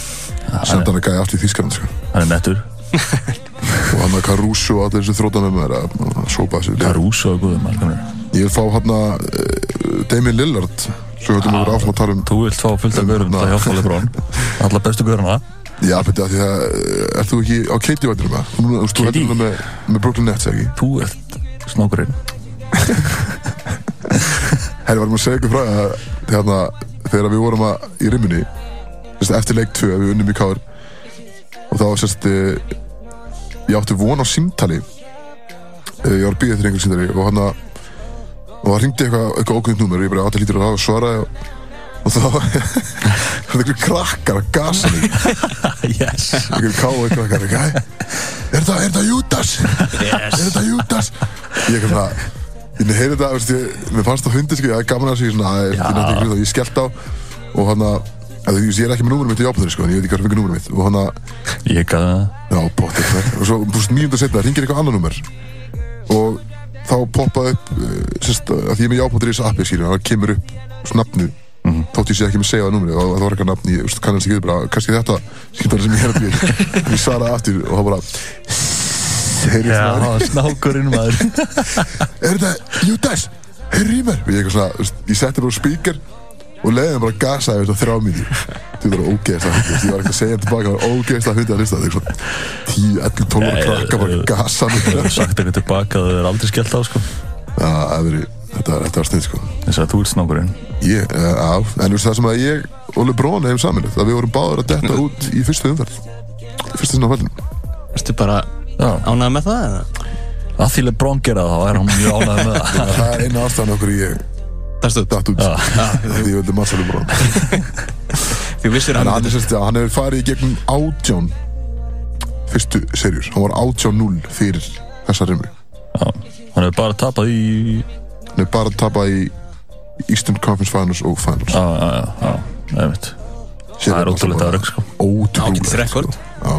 Senda hann að gæja aftur í Þískarland sko. hann er nettur, Og hann að Caruso og allir þessi þróta með mér að að sópa þessu. Caruso og guðum. Ég vil fá hann að uh, Damien Lillard Svo höfum við áfram að tala um þú vilt fá fullt af guðum til að hjálpa Lebron alla bestu guðurna Já, beti að því að uh, Er þú ekki á Katie vætinu með? Þú þú- heldur núna með, með Brooklyn Nets, ekki? þú ert snákurinn Herri, varum að segja ykkur frá að hérna, þegar við vorum að, í rimmunni sérst, eftir leik 2 við unnum í káður og þá sérst uh, ég átti von á símtali uh, ég var býða eftir einhver símtali og hann að og það ringdi eitthvað, eitthvað númer og ég bara átti að það og svaraði og, og þá var einhver krakkar að gasa mig yes. einhver káðu krakkar er það, er það Júdas? Yes. Er þetta Júdas? Ég kom það Ég heyrði þetta, veist, ég, mér fannst það fyndið, sko, ég hafði gaman að að, ég, skellt á. Og hann að, ég er ekki með númurum mitt í ábúðinni, sko, en ég veit ekki hvað sem fengur númurum mitt. Og hann að, Ég gaf það. Já, potið, og svo, mínúnda setna, ringir eitthvað annar númer. Og þá poppaði upp, uh, sérst, að því ég er með jábúðinni í þessu appi, skilur, það kemur upp svona nafnu, þótt ég sé ekki með segja það númeri og það var eitthvað nafn, ég kannast ekki við bara, kannski þetta, skilur sem ég að byrja, ég svaraði aftur og það bara, Já, snákurinn maður. Er þetta Judas, heyrðu í mér? Ég eitthvað svona, þú veist, ég setti bara á spíkar og leiði hann bara gasa yfir þrjá mínu þetta var ógeðst að hlusta ég var ekki að segja hann tilbaka, það var ógeðst að hlusta það er svona 10, 11, 12 ára krakka bara að gasa mig. Ég hef sagt eitthvað tilbaka að það er aldrei skellt á sko. Já, þetta var snið sko. Þess að þú ert snákurinn ég, eh, á, en þú veist það sem að ég og Lebrón hefum saminlega, það við vorum báður að detta út í fyrstu umferð. Í fyrstu sinna fællin Erstu bara ánægð með það eða? að því Lebron gera það, þá er hann mjög ánægð með það. Það er eina ástæðan okkur ég datt út. því ég vildi massa Lebrón Þú vissir En hann hann, sérst, hann hefur farið í gegnum átján fyrstu serjur. Hann var 18-0 fyrir þessa rimmu. Já, hann hefur bara tapað í Hann hefur bara tapað í Eastern Conference Finals og Finals. Já, já, já, já, nefnitt Það er ótrúlega að rögg sko Ótrúlega. Ágætis rekord. Já.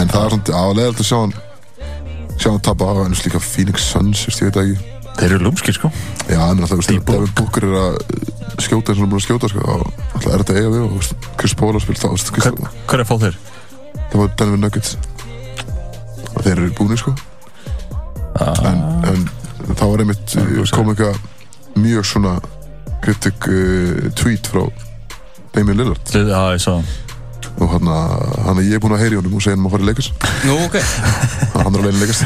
En það er svona aðlega að sjá hann sjá hann tapa á hann líka Phoenix Suns, ég veit það ekki. Þeir eru lúmskir sko Já, en veist, Deep ef Devin Booker er að skjóta eins og er búin að skjóta, sko, þá alltaf er þetta að eiga við og Chris Paul að spila Hver, er fá þeir? það var Denver Nuggets. Og þeir eru búinir, sko. en, en það var einmitt þú segir. kom eitthvað mjög svona kritik uh, tweet frá Damien Lillard. Já, ég sá og hann að hann að ég er búinn að heyri honum og segja hann að fara í leikast Nú, ok. Hann er alveg í leikast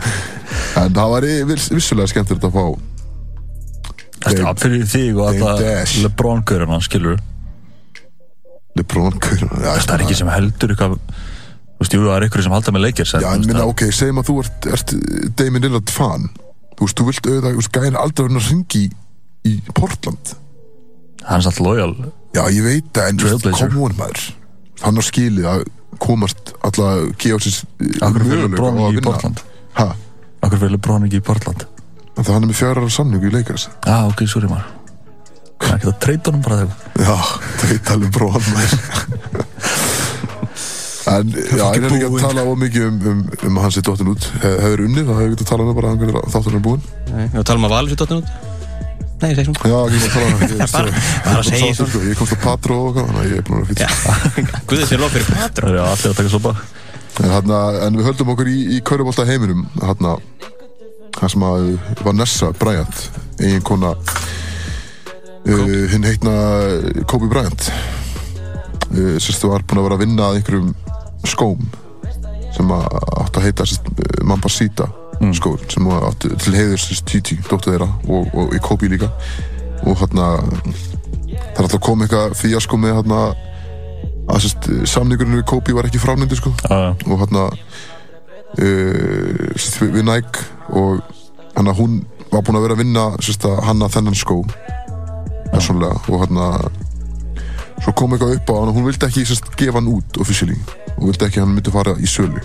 en það var viss, vissulega skemmtilegt að fá Þetta er fyrir þig og Dash. Lebron-göruna, skilur Lebron Curry já, Það er ekki sem heldur eitthvað Þú veist, jú, það er ykkur sem halda með leikir já, en minna, ok, segjum að þú ert, ert Damien Lillard fan. Þú veist, þú vilt auðvitað, þú veist, gæðin aldrei verið að ringi í, í Portland. Hann er satt lojal Já, ég veit það, en þú veist, Trailblazer. kom on maður. Hann á skilið að komast alltaf að sér Akkur fyrir Lebron ekki í Portland? Hæ? Akkur fyrir Lebron ekki í Portland? Það hann er með fjara samningu í leikars Já, ok, sorry maður. Það er ekki að treyta honum bara þegar Já, það veit alveg brón maður. En já, ég er ekki að tala of mikið um, um, um hans í dottin út. Hef- Hefur unnið, þá hefur getað að tala um það bara að hann þáttur hann er búinn. Nei, Við talum að valur sér dottin út Nei, ég segi svona. Já, ég var að tala um það Bara- bara að segja svona. sko, Ég komst á Patro og eitthvað, þannig að ég er búinn að Já, fýta guðið sér lof fyrir patró er allir að taka sopa. En, við höldum okkur í, í Kaurubólta heiminum hana, Það sem að Vanessa Bryant eigin kona uh, hinn heitna Kobe Bryant. Uh, sérstu var búin að vera að vinna að einhverjum skóm sem að átti að heita sérst, uh, Mambasita skór sem að átti til heiður sérst Titi, dóttu þeirra og, og í Kobe líka. Og hérna það er alltaf kom eitthvað fíasko með hérna að samningurinn við Kobe var ekki frámyndu sko. Já, og hérna uh, við, Nike og hann að hún var búin að vera að vinna sérst, að hanna þennan skó persónlega og hérna svo kom eitthvað upp á hann og hún vildi ekki sérst, gefa hann út officially. Og vildi ekki að hann myndi fara í sölu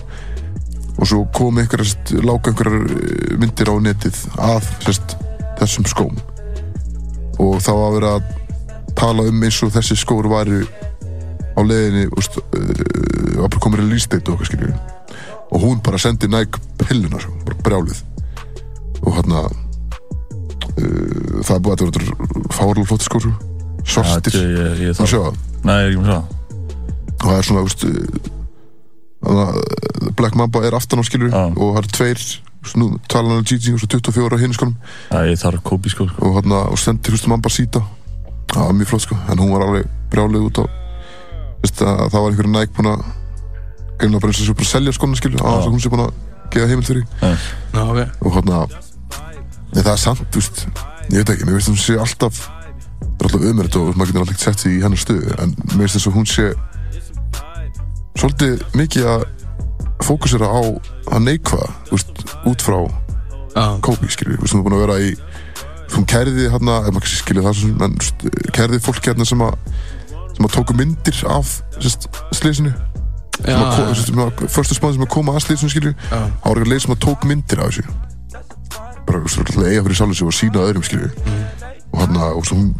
og svo kom einhverjar sérst, lága einhverjar eh, myndir á netið að sérst, þessum skóm. Og þá var verið að tala um eins og þessi skór væri á leiðinni úst, uh, bara komin release date og okkar skiljum og hún bara sendi Nike pilluna sko, bara brjálið. Og hérna uh, það er búið að þetta verður fárlega flott skór sko. Svartir, ég, ég, ég þú ég það. Og það er svona úst, uh, Black Mamba er aftan á skilur Já. og það eru tveir úst, nú, talan á Gigi og svo 24 á hinn skólum Já, ég þarf Kobe sko, sko. og, hérna, og stendur úst, Mamba síta það var mjög flott sko. En hún var alveg brjálið út á veist, að, það var einhverju Nike búin að greinlega bara eins og svo bara að selja skóna skilur að hún sé búin að gefa heimild fyrir. Já, ok. Og hérna það er samt, þú veist, ég veit ekki mér veist að hún sé alltaf það er alltaf umrætt og maður getur alltaf ekki sett sig í hennar stöðu en mér veist þess að hún sé svolítið mikið að fókusera á að neikva þú út frá Já, Kobe, skilju, þú veist, hún er búin að vera í hún kærði hérna, ef maður kannski skilja það en þú kærði fólk hérna sem að sem að tóku myndir af slísinu fyrstu spáði sem að koma að slísinu skilju já. það var eitthvað leið sem að tók myndir af þessu. Bara þú alltaf eiga fyrir sjálfum sig og sína öðrum skilju og hann að og svo hún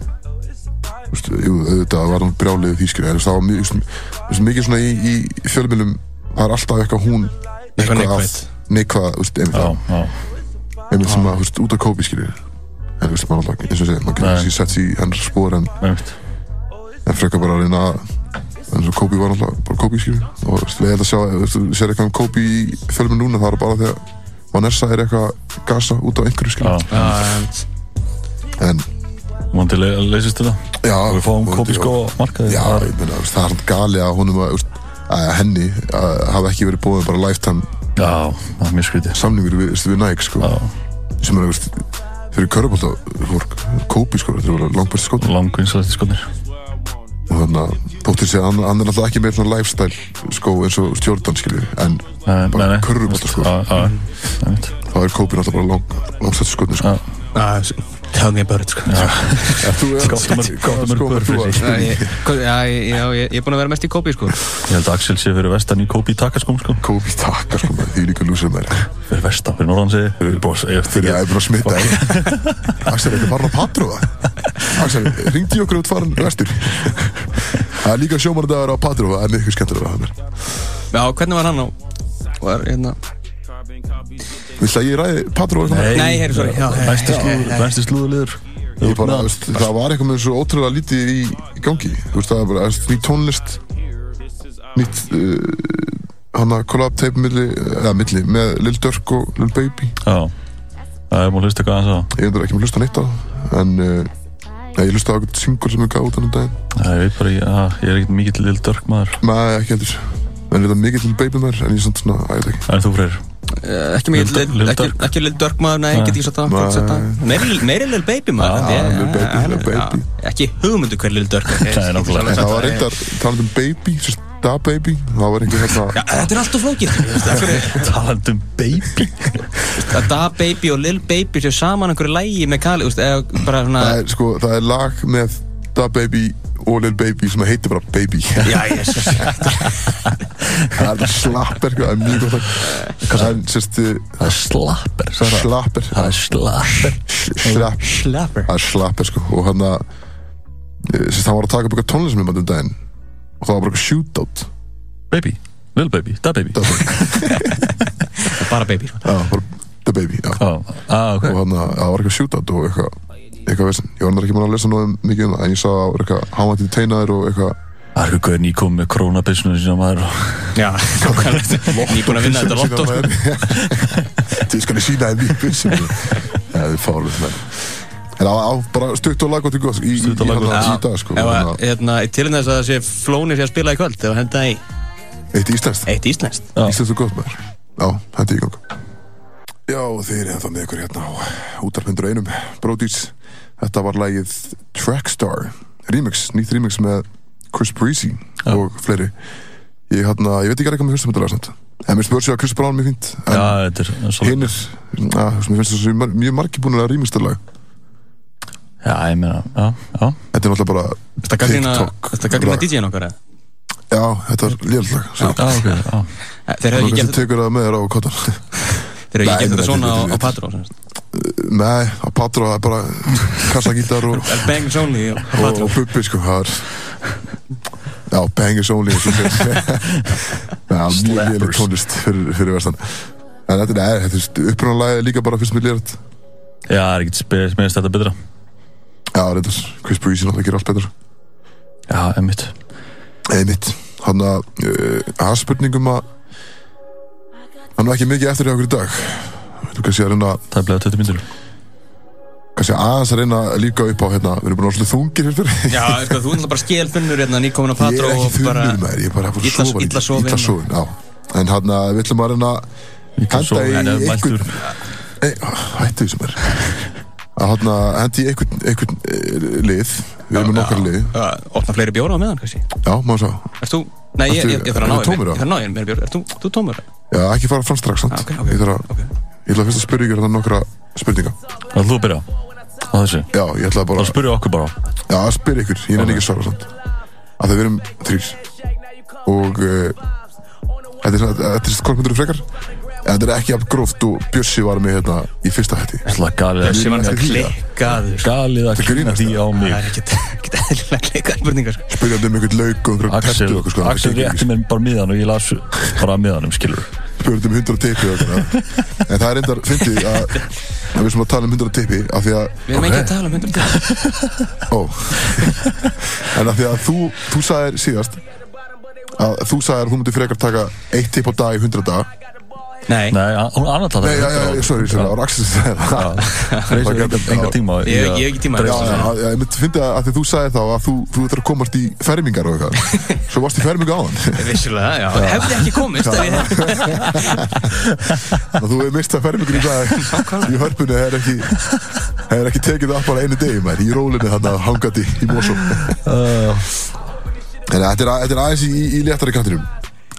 auðvitað var hann brjálið en veist, það var mjög, veist, mikið svona í, í fjölmjölum það er alltaf eitthvað hún Eitthvað neikvað, einmitt sem að, út af Kobe skilju en þú veist, maður alltaf, eins og segja, maður getur sér sett sér í hennar spór en, en frekar bara að reyna en svo Kobe var alltaf bara Kobe skilju og við held að sjá, þú veist, þú sér eitthvað um Kobe í fjölmjöl núna, það er bara þegar Vanessa er eitthvað gasa út af einhverju skilju Já, Já, en múndi le leysist þetta. Já, og við fáum sko á markaði Já, Það er- ég meina, það er svona gali að honum að, að henni að hafa ekki verið búið bara lifetime Já, það er mjög skrítið. samningur við, við Nike sko, Já, sem er, veist, fyrir körubólta fólk, Kobe sko, þetta var langbæsti sko langvinnslætti skotnir. Og þannig að þóttir sé að hann, hann er alltaf ekki með svona lifestyle sko eins og stjórnan skilju en bara körubólta sko. Já, já, einmitt. Þá er Kobe alltaf bara lang, langstætti skotni sko. Já, Tell me about it sko Þú er fyrir sig. Já, ég- er búin að vera mest í Kobe sko. Ég held að Axel sé fyrir vestan í Kobi takaskóm sko. Sko maður, því líka lúsið maður Fyrir vestan, fyrir norðan segi Fyrir bós, ég Fyrir að ég er búin að smita þig. Axel, þetta var hann að patróða Axel, ringdi okkur út farin vestur. Það er líka sjómanadagur á Það er mikið skemmtilega það er Já, hvernig var hann á Var hérna Vilt að ég ræði? Nei, slúður, já. næsti slúðurliður. Ég bara, þú veist, það var eitthvað með svo ótrúlega lítið í, gangi. Þú veist, það er bara, nýtt tónlist Nýtt uh, Hanna collab tape milli Eða milli, með Lil Durk og Lil Baby. Já, það er múin að hlusta eitthvað aðeins á. Ég endur ekki með hlusta neitt á það, En uh, Nei, ég hlusta á eitthvað single sem ég gaf út þannig daginn. Ég veit bara, ég, að, ég er ekkert mikið til Lil Durk maður. Nei, ekki heldur. En þetta er mikið til Baby maður En ég er samt svona, að ég veit ekki Eh, Ekki mikið Ekki, Durk. ekki Lil Durk maður, nei, get ég satt að. Meiri Lil Baby maður Ekki hugmyndu hver Lil Durk er. Það var reyndar, talandi um Baby Da Baby Það var einhver hérna þetta er flókið. Veist, af hverju- Talandum baby Da Baby og Lil Baby séu saman einhverju lægi með Kali, er, sko, það er lag með Da Baby og Lil Baby sem heitir bara Baby. Já, Jesus Það er slapper, sko, það er mjög gott. Það er, sérst, Það er slapper. Slapper. Það er slapper. Slapp Slapper. Það er slapper, sko. Og hann að Sérst, hann var að taka upp eitthvað tónlist með um daginn. Og það var bara eitthvað shootout. Baby, Lil baby, da baby. Da Baby. Bara Baby sko. Já, bara Da Baby, já. Ah, og hann að það var eitthvað shootout og eitthvað eitthvað veist, ég var náttúrulega ekki mann að lesa náðu mikið um það en ég sá að það var eitthvað hávæntið teinaður og eitthvað Það er eitthvað nýkom með koronabissinu sem maður Já, nákvæmlega. Nýbúin að vinna þetta lotto sko. Þið skal ég sína þeim í bussum Það er fárlega menn En það var bara stutt og laggótt í góð í, og í dag sko hérna, til þess að það sé flónir sé að spila í kvöld að henda í Eitt íslenskt. Eitt íslenskt. Já. Íslenskt og gott maður. Já, hendi í gang. Já, þeir eru ennþá með ykkur hérna á útarpendur einum Brodís, þetta var lagið Trackstar Remix, nýtt remix með Chris Breezy Já. og fleiri Ég, hérna, ég veit ekki eitthvað með fyrstum þetta lag En mér sér að Chris Brown er En Já, þetta er mér finnst þessu mjög margir búin að remixta lag Já, ég meina, já, já Þetta er náttúrulega bara Þetta TikTok Þetta gaggrina lag. DJ-in okkar eða? Já, þetta er lélegt lag svo. Já, ok, já Eh, Þeir hefðu ekki að gert með þér á kottan Þeir hefðu ekki gert nei, þetta svona nei, á, nei, á. Patró sem sagt. Nei, á Patró það er bara kassagítar og, Bangs Only á og, Patró og Bubbi sko það er Já, bangers only mjög léleg tónlist fyrir, fyrir vestan. En þetta er, þetta er upprunalega er líka bara fyrst með lérið Já, það er ekkert spes, meðist þetta betra. Já, þetta er Chris Breezy náttúrulega gerir allt betur Já, emmitt Eða mitt Hann að, uh, að spurningum að Hann var ekki mikið eftir hjá okkur í dag. Þú kannski að reyna Það er bleið 20 myndur kannski aðeins að reyna að líka upp á hérna Við erum vera svolítið þungir fyrir Já, sko, þú er bara skélfunnur hérna nýkomin á Ég Patró er ekki og bara þunnur með ég er bara illa- sofin, já. En hann að við ætlum að reyna Ítla Henda svo, í einhvern- mæltur Nei, hættu því sem er að að hendi einhvern, einhvern eh, lið. Við erum með nokkar lið. Já, Opna fleiri bjóra á meðan, kannski. Já, maður sá Ert þú, nei, ég, ég, ég þarf að ná Ertu tómur, Ég eða? þarf að ná ég meira bjóra. Ert þú, þú tómur? Já, ekki fara fram strax? Ah, ok, ok, Ég þarf að, ok. ég ætla fyrst að spyrja ykkur þetta nokkra spurninga. Það þú að byrja á þessu? Já, ég ætla bara Það spyrja okkur bara. Já, að spyrja ykkur, ég nefnir ekki að svara sant? að það við erum þrýr og uh, þetta er svona, þetta er En þetta er ekki jafn gróft og Bjössi var með hérna í fyrsta hætti. Að sem var því, ja. klikkaður Galið að grínast, því á það mig er ekkert ekkert eðlilega klikkað spurningar sko. Spyrjandi um einhvern lauk og einhvern Axel, sko það Axel rétti mér bara miðan og ég las bara miðanum, skilur Spyrjandi um 100 teipi En það er reyndar, fyndi að að við sem að tala um 100 teipi af því að við erum ekki að tala um 100 tíma Ó. En af því að þú, þú sagðir síðast að þú sagðir að þú myndir frekar taka eitt tipp á dag í 100 dag nei, Nei, hún annar tala Nei, já, já, sorry, sorry, það. var Axel sem sagði það. Enga, enga tíma Ég- að hef ekki tíma. Já, dreifa já, sér. já, ég myndi finna að því þú sagði þá að þú, þú ætlar að komast í fermingar og eitthvað. Svo varst í fermingu á hann vissulega, já, hefði ekki komist þú hefur mistað fermingur í dag. Í hörpunni hefur ekki hefur ekki tekið það bara einu degi maður. Í rólinu þarna hangandi í en þetta er, að- þetta er aðeins í, í léttari kantinum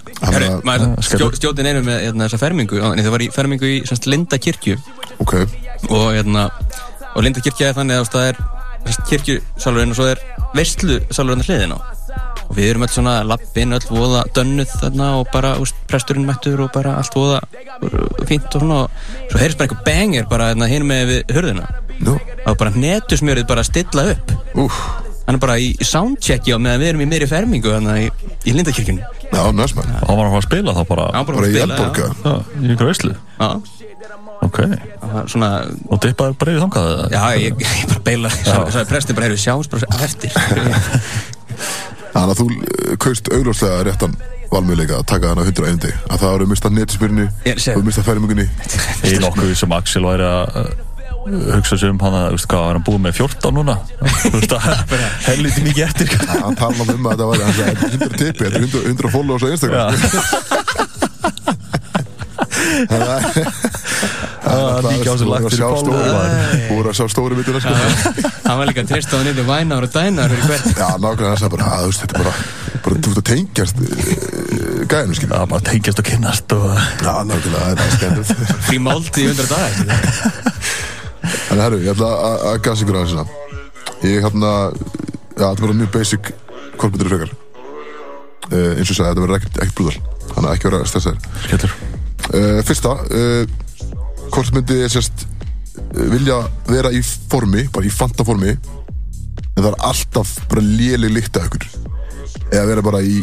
Þannig Herri, að, maður Já, stjó, skellur. stjótin einu með hérna, þessa fermingu. Það var í fermingu í semst, Linda kirkju ok, og, hérna, og Linda kirkja er þannig að það er kirkjusalurinn og svo er veistlu salurinn hliðin á og við erum öll svona lappin, öll voða dönnuð þarna og bara úst, presturinn mættur og bara allt voða uh, fínt og svona. Og svo heyrst bara einhver banger bara hérna, hinn með við hurðina. Nú, og bara netusmjörið bara stilla upp. Er bara í soundchecki á meðan við erum í meiri fermingu þannig í, í Lindakirkjunni já, maður, Hann var að fara að spila þá bara Hann bara bara í að spila, Elborga Já, í ykkur veislu já. Ok. Já, svona, Og dippaði bara yfir þangað eða? já, ég, ég bara beila Svo prestin bara, heyrðu, sjáumst bara á eftir. Þannig að þú uh, kaust augljóslega réttan valmöðleika að taka hana 100 einu deg að það eru mistað netismyrni Ég sé- þú hefur mistað fermingunni. Ég er nokkuð sem Axel væri að uh, hugsa sig um hann að, hvað, er hann búið með 14 núna? Að, helviti mikið eftir. Hann tala um að þetta var hann sagði, þetta er 100 tippi, þetta er 100, 100 followers á Instagram. Það. Þú voru að sjá stóri myndina sko. Hann var líka að trista á nýttu vænar og dænar Já, nákvæmlega það sagði bara, að þetta er bara bara, þú veist að tengjast uh, gæðinu, skilja það bara tengjast og kynnast og Já, nákvæmlega, þetta er skemmt frí málti í 100 dagar Þannig, herru, ég ætla að- að gasa ykkur aðeins hérna. Ég hérna, já, þetta var mjög basic korpundur frekar. Uh, eins og ég sagði, þetta verður ekkert, ekkert brúðal. Þannig að ekki vera stressaður skellur. Uh, Fyrsta uh, hvort myndi ég sérst vilja vera í formi bara í fanta formi en það er alltaf bara léleg lykt af ykkur. Eða vera bara í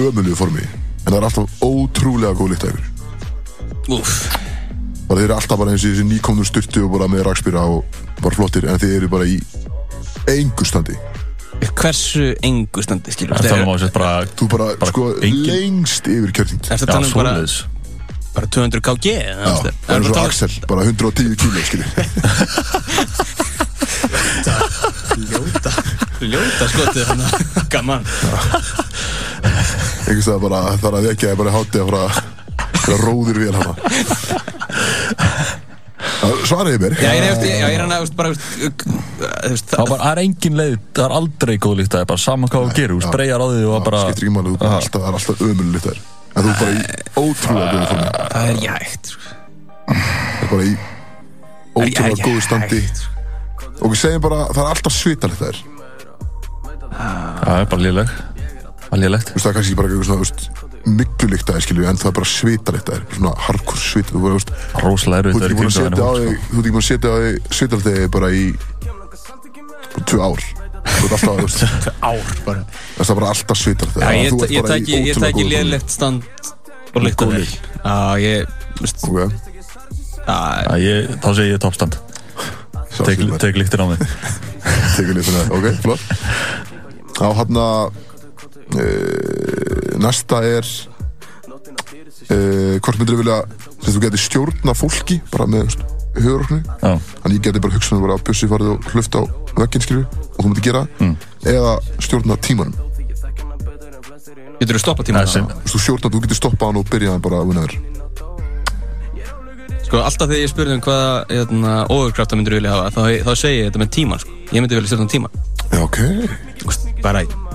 ömulegu formi en það er alltaf ótrúlega góð lykt af ykkur. Úf, bara þeir eru alltaf bara eins og þessi nýkomnum styrtu og bara með rakspýra og bara flottir en þeir eru bara í engu standi. Hversu engu standi skilur Það er sett bara bara, Bara sko lengst yfir kjörþyngd Ertu að Já, tala um bara, bara 200 kg Já, það er við svo að tala- Axel, bara 110 kíló skilji Ljóta Ljóta skotið hann Gaman. Einhvers veginn bara það er að vekja ég bara hátti að fara að róðir vel hana svaraði mér. Já, ég er er hann að, bara, Það var- það er engin leið, það er aldrei góð líkt Það er bara saman hvað þú gerir, þú spreyjar á því og bara skiptir ekki máli, bara alltaf, það er alltaf ömulegt þær en þú er bara í ótrúlega góðu formi. Það er jægt sko. það er bara í ótrúlega góðu standi. og við segjum bara, það er alltaf svitalegt Það er bara Það er Þú veist, það er kannski bara eitthvað svona, aðeins, skilju, en það er bara svitalikt aðeins, svona hardcore svit, þú veist, Róslega á kringum þig, þú ert ekki búin að setja á þig svitalikt þig bara í tvö ár, þú ert alltaf, þú veist, Ár bara. það er bara alltaf svitalikt Já, ég, þú ert ég, bara í tæki, ég ótrúlega tæki góðu formi. lélægt stand og líkta Góð vel lykt. Já, ég, veist, Ok, já, Já, ég, Þá segi ég toppstand. Sá Tek, sem er, tek líktir á mig. Ok, flott. Á hann að, næsta er, uh, hvort myndir vilja, sem þú getur stjórna fólki, bara með, Já, Þannig ég geti bara hugsað um bara að bussi farið og hlufta á vegginn skilju og þú myndir gera. Mm. eða stjórna tímanum. Getur þú stoppað tíma það er sem Þú stjórna, þú getur stoppað hann og byrjað hann bara að vinna þér Sko, alltaf þegar ég spurði um hvaða hérna, overkrafta myndir vilja hafa þá, þá segi ég þetta með tíman sko. Ég myndi vilja stjórna tíman Já, ok. Þú veist,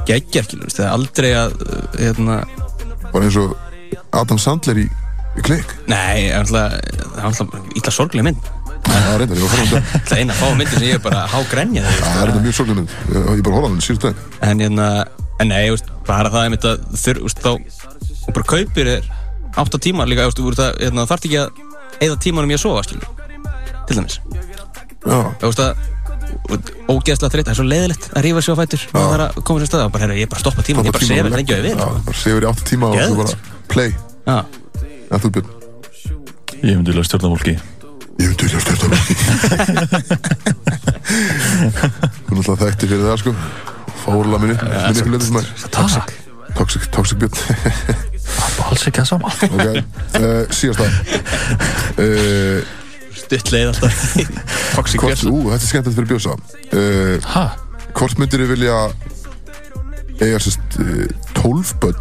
Bara geggjarkil, það er aldrei að uh, hérna, Bara eins og Adam Sandler í, í klik Nei, það er alltaf, það er ítla sorglega mynd. Það er reyndar, ég var að horfa á þetta Það er eina fá myndir sem ég er bara hágrenja Það er reyndar mjög sorglega mynd. Ég ég bara horfa á hann síðust daginn. En hérna, en nei, veist, bara það er mitt að þurr, veist, þá og bara kaupir er átta tímar líka, veist, það hérna, þarf ekki að eða tímanum ég að sofa, skilur til dæmis, Já, þú veist að ógeðslega þreytt, það er svo leiðilegt að rífa sig á fætur og það er að koma sér stöða og bara, herra, ég er bara að stoppa tíman, ég er bara að sefa lengi að við. Já, bara sefur í átta tíma og Geðveikt. bara play. En þú Björn? Ég myndi vilja stjórna fólki. Ég myndi vilja stjórna Þú er náttúrulega þekkti fyrir það sko. Fórla minni, minni sem er. toxic. Toxic, toxic Björn. Það er alls ekki að sama. Ok, uh, síðast það uh, Stutt leið alltaf. Toxic Hvort, Björn ú, þetta er skemmtilegt fyrir Björsa uh, Hæ? Hvort myndir þið vilja eiga sérst uh, 12 börn?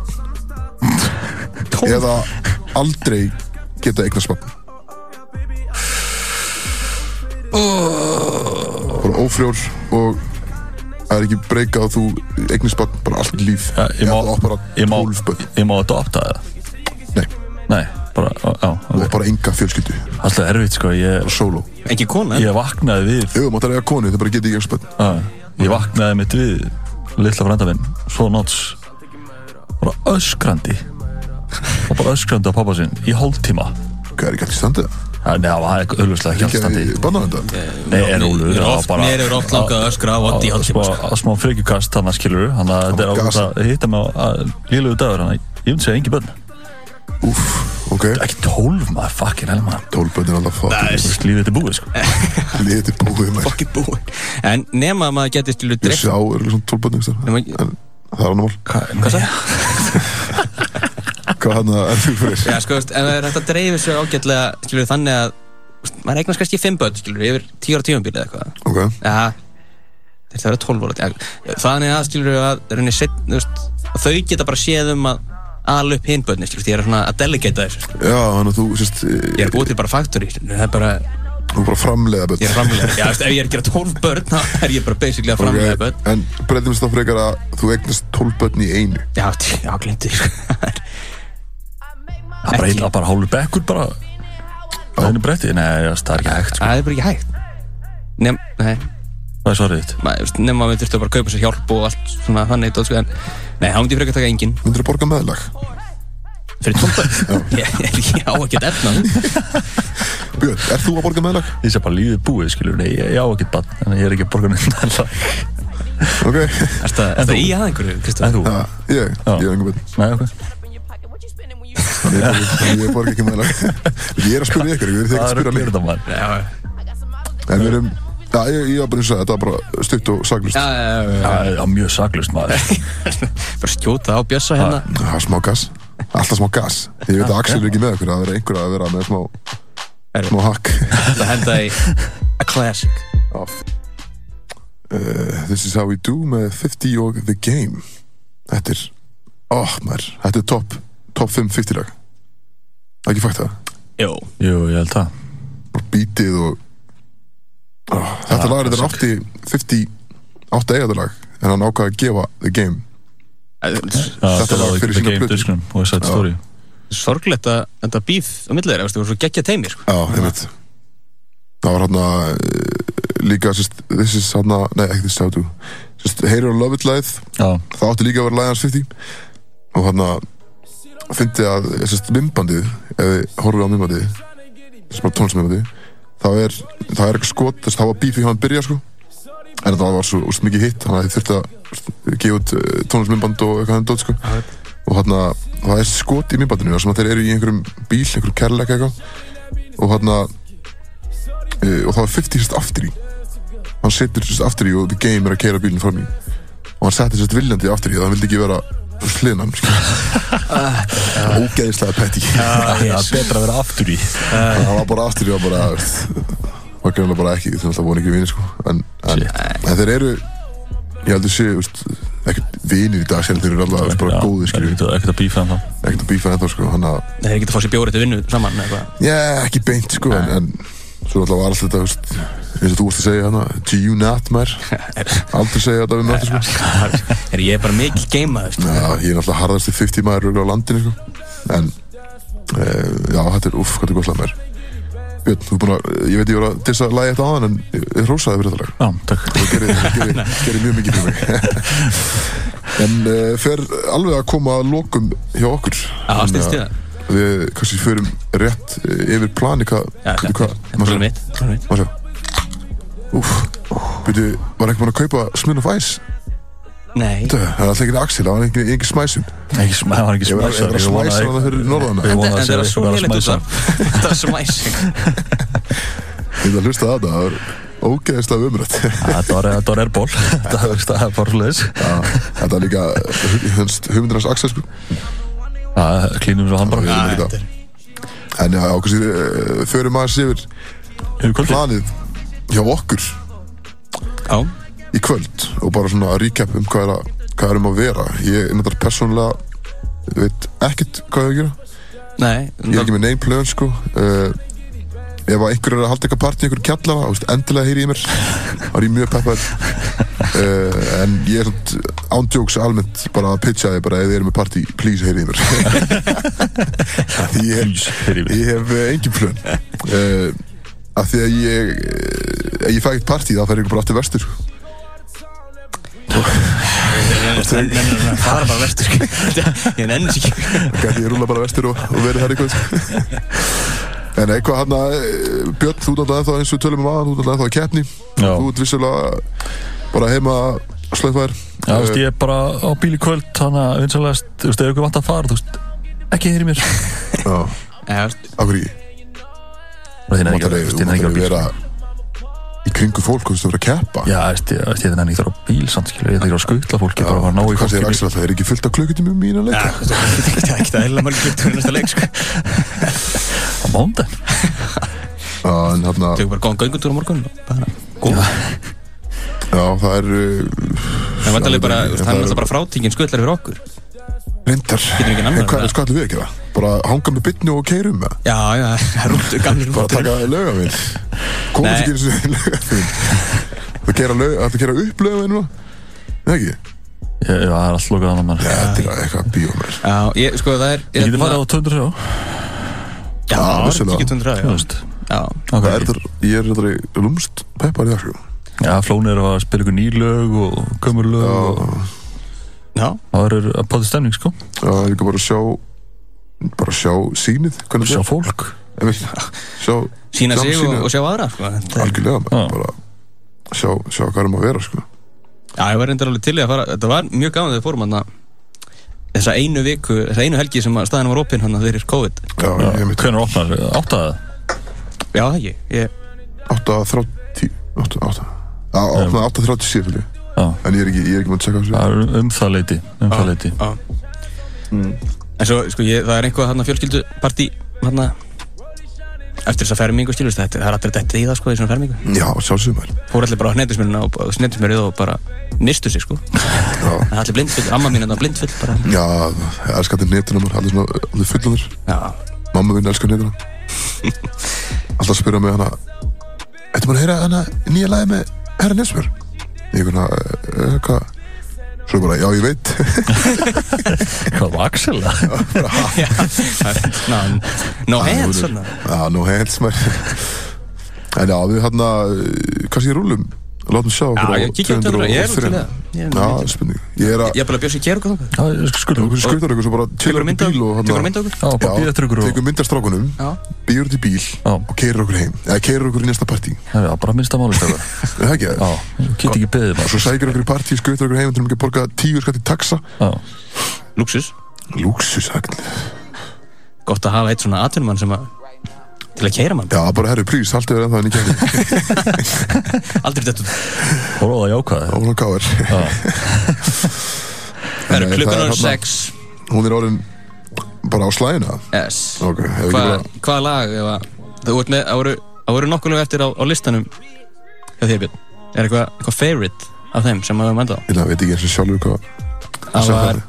Eða aldrei geta eignast barn? Bara ófrjór og það er ekki breyka að þú eignast barn bara allt líf. Ja, ég má- eða þú átt bara Ég má, 12 börn. ég má adopta það. Nei, Nei, bara, já, og ok bara enga fjölskyldu. Alltaf erfitt sko, ég, solo Engi kona? Ég vaknaði við ef þú máttar eiga konu þau bara geta ekki Já, ég vaknaði mitt við litla frænda minn, svo náts bara öskrandi. Og bara öskrandi á pappa sinn í hálftíma. Hvað er ekki alltaf standið Já, Nei, það var auðvitað ekki alltaf standi. ekki barnavenda Nei, en Úlfur, Mér er það var oft- bara- mér hefur oft langað að öskra á Oddi í hálftíma, Smá, sko. smá frekjukast þannig skilur Þannig að þetta er ákveð gas. að hitta mig á lílugu dagur Þannig að ég myndi segja engi börn úf, ok. Ekki tólf maður, fucking hell maður. 12 börn er alltaf fucking þetta er búið sko. Liðið til búið maður. Fucking búi En nema að maður geti stilu ég dreif sjá er svona 12 börn einhvers staðar. Nema- en það er annar mál. Hvað sagði? hvað hann er þú fyrir? Já, sko, ef það er hægt að dreifa sig ágætlega skilur þannig að maður eignast kannski fimm börn, skilur, yfir tíu ára tímabíl eða eitthvað. Ok. Já, þeir það eru 12 ára Þannig að, skilur, að, að þau geta bara séð um að ala upp því ég er svona að delegata þessu, skilur. Já, þannig að þú, sérst, Ég er búið til bara factory, skilur, það er bara, þú bara framleiða börn. ég er framlega Já, veist, ef ég er að gera 12 börn, þá er ég bara basically að framlega Ok, börn. En breytum við þá frekar að þú eignast 12 börn í einu. Já, já, glindi, sko. Það er bara, heila, bara hálfur bekkur bara. Það er er ekki hægt sko. Það er bara ekki hægt. Nefn, nei Það er svarið þitt nema að við þurftum bara að kaupa sér hjálp og allt svona þannig dót, sko, en nei, þá myndi ég frekar taka engin Myndir þú borga meðlag? fyrir tómba ég, ég, á ekkert efna Björn, er þú að borga meðlag? Ég sé bara lífið búið, skilur Nei, ég, á ekki bann En ég er ekki að borga nefn Ok. Er það í að einhverju, En þú? Já, ég, Já. ég hef enga börn. Nei, ok Ég, borga ekki meðlag. Ég er að spyrja ykkur, ég er ekki að er spyrja að Já, En við erum, já, ég, ég var bara eins og það, þetta var bara stutt og saglust. já, já, já, já. Það er mjög saklust maður bara skjóta á bjössa hérna er smá gas. Alltaf smá gas. Ég veit að Axel er ekki með ykkur, það er einhver að vera með smá, smá hakk. það henda í a classic. Uh, this is how we do með 50 og The Game Þetta er oh, maður, Þetta er top, top 5 50 lag Það er ekki fægt það Jó, Jú, ég held það Bara Beatið og Þetta lag er þetta átti 50 átti eiga þetta lag en hann ákvaði að gefa The Game. Þetta var lag fyrir The sína Game plötu. ég sorglegt að þetta bíf á milli þeirra, þú voru svo geggja teimi sko. Já, ég veit Það var hann að líka This is hann að, nei ekki this is how to Heyrir og Love It Já, það átti líka að vera Lions 50 og hann að fyndi að ef þið horfum á mymbandið sem er tónlismymbandið það er, það er eitthvað skot þess að það var bífi hjá hann byrja sko. En það var svo úrst mikið hitt þannig að þið þurfti að gefa út uh, tónlismymband og eitthvað dót sko. Og hann að það er skot í mymbandinu þar sem að þeir eru í einhverjum bíl, einhverjum kærleika eitthvað. Og hann að uh, og það var 50 sérst aftur í. Hann setur sérst aftur í og The Game er að keira bílinn fram í. Og hann setti sérst viljandi aftur í það hann vildi ekki vera hliðnan ógeðislega petti það er betra að vera aftur í. Það var bara aftur í veist, var greinlega bara ekki að það voru ekki vinir sko. En, en, en þeir eru ég heldur sé veist, ekkert vinir í dag sjálf þeir eru alltaf veist, bara góði skilju Ekkert að bífa en þá ekkert að bífa ennþá sko að þeir eru ekki að fá sér bjórið til vinnu saman já ekki beint sko en, en svo alltaf var alltaf þetta veist, eins og þú vorst að segja hana to you not maður. Aldrei segja þetta við möttu sko. Er ég bara mikil geimaður sko. Já, ég er náttúrulega harðasti 50 maður örugglega á landinu sko. En uh, Já, þetta er, uff, hvað er gott lag mér Björn, þú er búin að, ég veit ég var að dissa lagi eftir aðan en ég hrósaði fyrir þetta lag. Já, takk. Það gerir, gerir, gerir mjög mikið fyrir mig. En uh, fer alveg að koma að lokum hjá okkur. Já, í að það við kannski förum rétt eh, yfir plani hvað, hvað, er maður sjá Úf, veitu, var ekki búin að kaupa Smirnoff Ice? Nei, það er alltaf ekki Axel, það var ekki, ekki smæsum Ekki sm- það var ekki var ég var að smæsa hana fyrir norðana en að það sé er ekki svo lélitt út af Þetta er smæsing. Ég ætla að hlusta á þetta, það var ógeðist af umrætt Þetta var, var var- það er bara hlutis Þetta er líka hugmyndir hans Axel sko. Það klínum svo hann bara er- En já, kannski uh, förum aðeins yfir Yfir kvöldi planið hjá okkur. Já, í kvöld og bara svona að recap um hvað er að hvað er um að vera. Ég er náttúrulega persónulega veit ekkert hvað ég á að gera. Nei ég er ekki með neinn plön sko. Uh, ef að einhver er að halda eitthvað partí einhver kjallara, endilega heyri í mér þá er ég mjög peppar uh, en ég er ándjóks almennt bara að pitcha þig bara ef þið eru með partí, please heyri í mér ég, mér. ég hef uh, engin plön uh, af því að ég ef ég fæ eitt partí þá fer ég bara aftur vestur sko. Það fara bara vestur sko. Ég nenni sér ekki ég rúla bara vestur og, og verið þar eitthvað. En eitthvað hann að Björn, þú alltaf ennþá eins og tölum um aðan, þú alltaf ennþá að keppni. Já. Þú ert vissulega bara heima slöðfær Já, þú veist, ég er bara á bíl í kvöld Þannig að vinsalegast, þú veist, ef ykkur vant að fara Þú veist, ekki heyri mér. Já, Já, akkur ekki Og þið er ekki, þú þið er ekki á að vera í kringu fólk, þú veist, að vera að keppa? Já, þú veist, ég er ekki þar á bíl samt, skilur Ég er ekki á skutla fólki, bara að fara að ná í Hvað segir fólki Axel að það er ekki fullt af klukkutími um mína Já, leika þú veist, þetta er ekki það heila mörg getur næsta leik sko á en hérna, Tökum bara góðan göngutúr á morgun. Bara góð já, það er uh, Það er bara, það er er- alltaf bara frátingin skutlar fyrir okkur. Ekki en hvað ætlum við að gera? Bara hanga með bytni og keirum með Já, já, rúttu, gamli Bara rúttur taka lögavinn Komast Nei. ekki eins og lögavinn Það gera lög, það gera upp lögavinn núna? Nei ekki? Já, það er allt lokað annar mann þetta er eitthvað bíómer Já, ég, sko, það er Ég geti farið á 200 sjá Já, ekki tundur Þú að, veist, já. Það ok er þetta, ég er þetta lúmst peppar í það sko. Já, Flóni er að spila ykkur ný lög og gömur lög og Já, Já, það er að páta stemning, sko. Já, ég kan bara sjá bara sjá sýnið hvernig Sjá fólk. Sína sig og, sjá aðra, sko. Algjörlega bara sjá, sjá hvað er um að vera sko. Já, ég var reyndar alveg til í að fara Þetta var mjög gaman þegar fórum hann Þessa einu viku, þessa einu helgi sem að staðin var opinn hann fyrir COVID. Já, ég mitt Hvernig opnar, áttaði það? Já, það ekki ég, 8.30 8.30 Já, opnaði 8.30 síðan Já, En ég er ekki, ég er ekki maður að checka þessu. Það er um það leiti Um það leiti Já. En svo, sko, ég, það er einhvað hann fjölskyldupartí hann eftir þessa fermingu, skilur þetta, það er allir þetta í það, sko, í svona fermingu. Já, sjálfsögum maður. Fór allir bara á hnettismjörnuna og, hnettismjörið og bara nistu sig, sko. Það er allir blindfull, amma mín er það blindfull bara. Já ég elska þetta maður Allir svona, allir fullanir Já, Mamma minn elskar netuna Alltaf að spyrja mig hana Þetta maður að heyra hana nýja lagi með Herra Nesbjörn? Ég er svona, eh, hvað Svo bara, já ég veit. Hvað var Axel? Það? já Ná, no hands, Já, nú hands En já, við hérna Kannski rúlum Látum sjá Já, okkur á ég kíkja á þetta, ég er út til 203. það Ég er- Já, spurning. Ég er að Ég er bara að bjósa í kjær og hvað Já, ég skal skulda Okkur skautar ykkur svo bara Tekur þú upp í bíl og Tekur þú hérna mynda okkur? Já, bara býða eftir ykkur og Tekum myndastrákunum Já. Býður út í bíl. Og keirir okkur heim. Eða keirir okkur í næsta partí. Já, bara minnsta máli stöður Er Það ekki? Já, get ekki beðið Og svo maður sækir okkur í partí Skautar okkur heim að borga taxa. Já, Luxus Lúksus hægt Gott að hafa eitt svona atvinnumann sem að Til að keira mann. Já, bara herru, plís Haldið verið ennþá en ég kemur Aldrei þetta það jákvæði Það eru Nei, klukkan er þarna- 6 Hún er orðin Bara á slæðina Yes. Ok, hefur ekki Hva, Hvaða lag ef að Þú ert með Það voru, voru nokkuð lög eftir á, á listanum. Hjá þér Björn. Er eitthvað eitthvað favorite af þeim sem að við mænda á Ég veit ekki eins og sjálfur hvað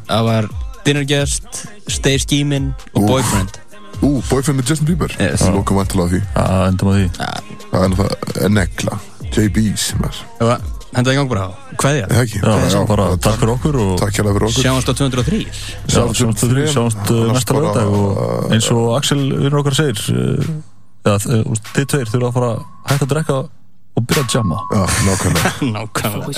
Það var, Dinner Guest Stay Scheming og. Boyfriend Ú, boyfriend með Justin Bieber? Yes. Það lókum vantilega á því. Já, endum á því. Það er náttúrulega negla JB's maður. Það var Henda í gang bara. Á Kveðja. Er Það ekki? Já, já, bara takk fyrir okkur og Takk fyrir okkur. Sjáumst á 203 Já, sjáumst þrjú, sjáumst uh, næsta lögdag og uh, eins og Axel vinnur okkar segir uh, þið tveir þurfa að fara hætta að drekka og byrja að jamma. Nákvæmlega. Nákvæmlega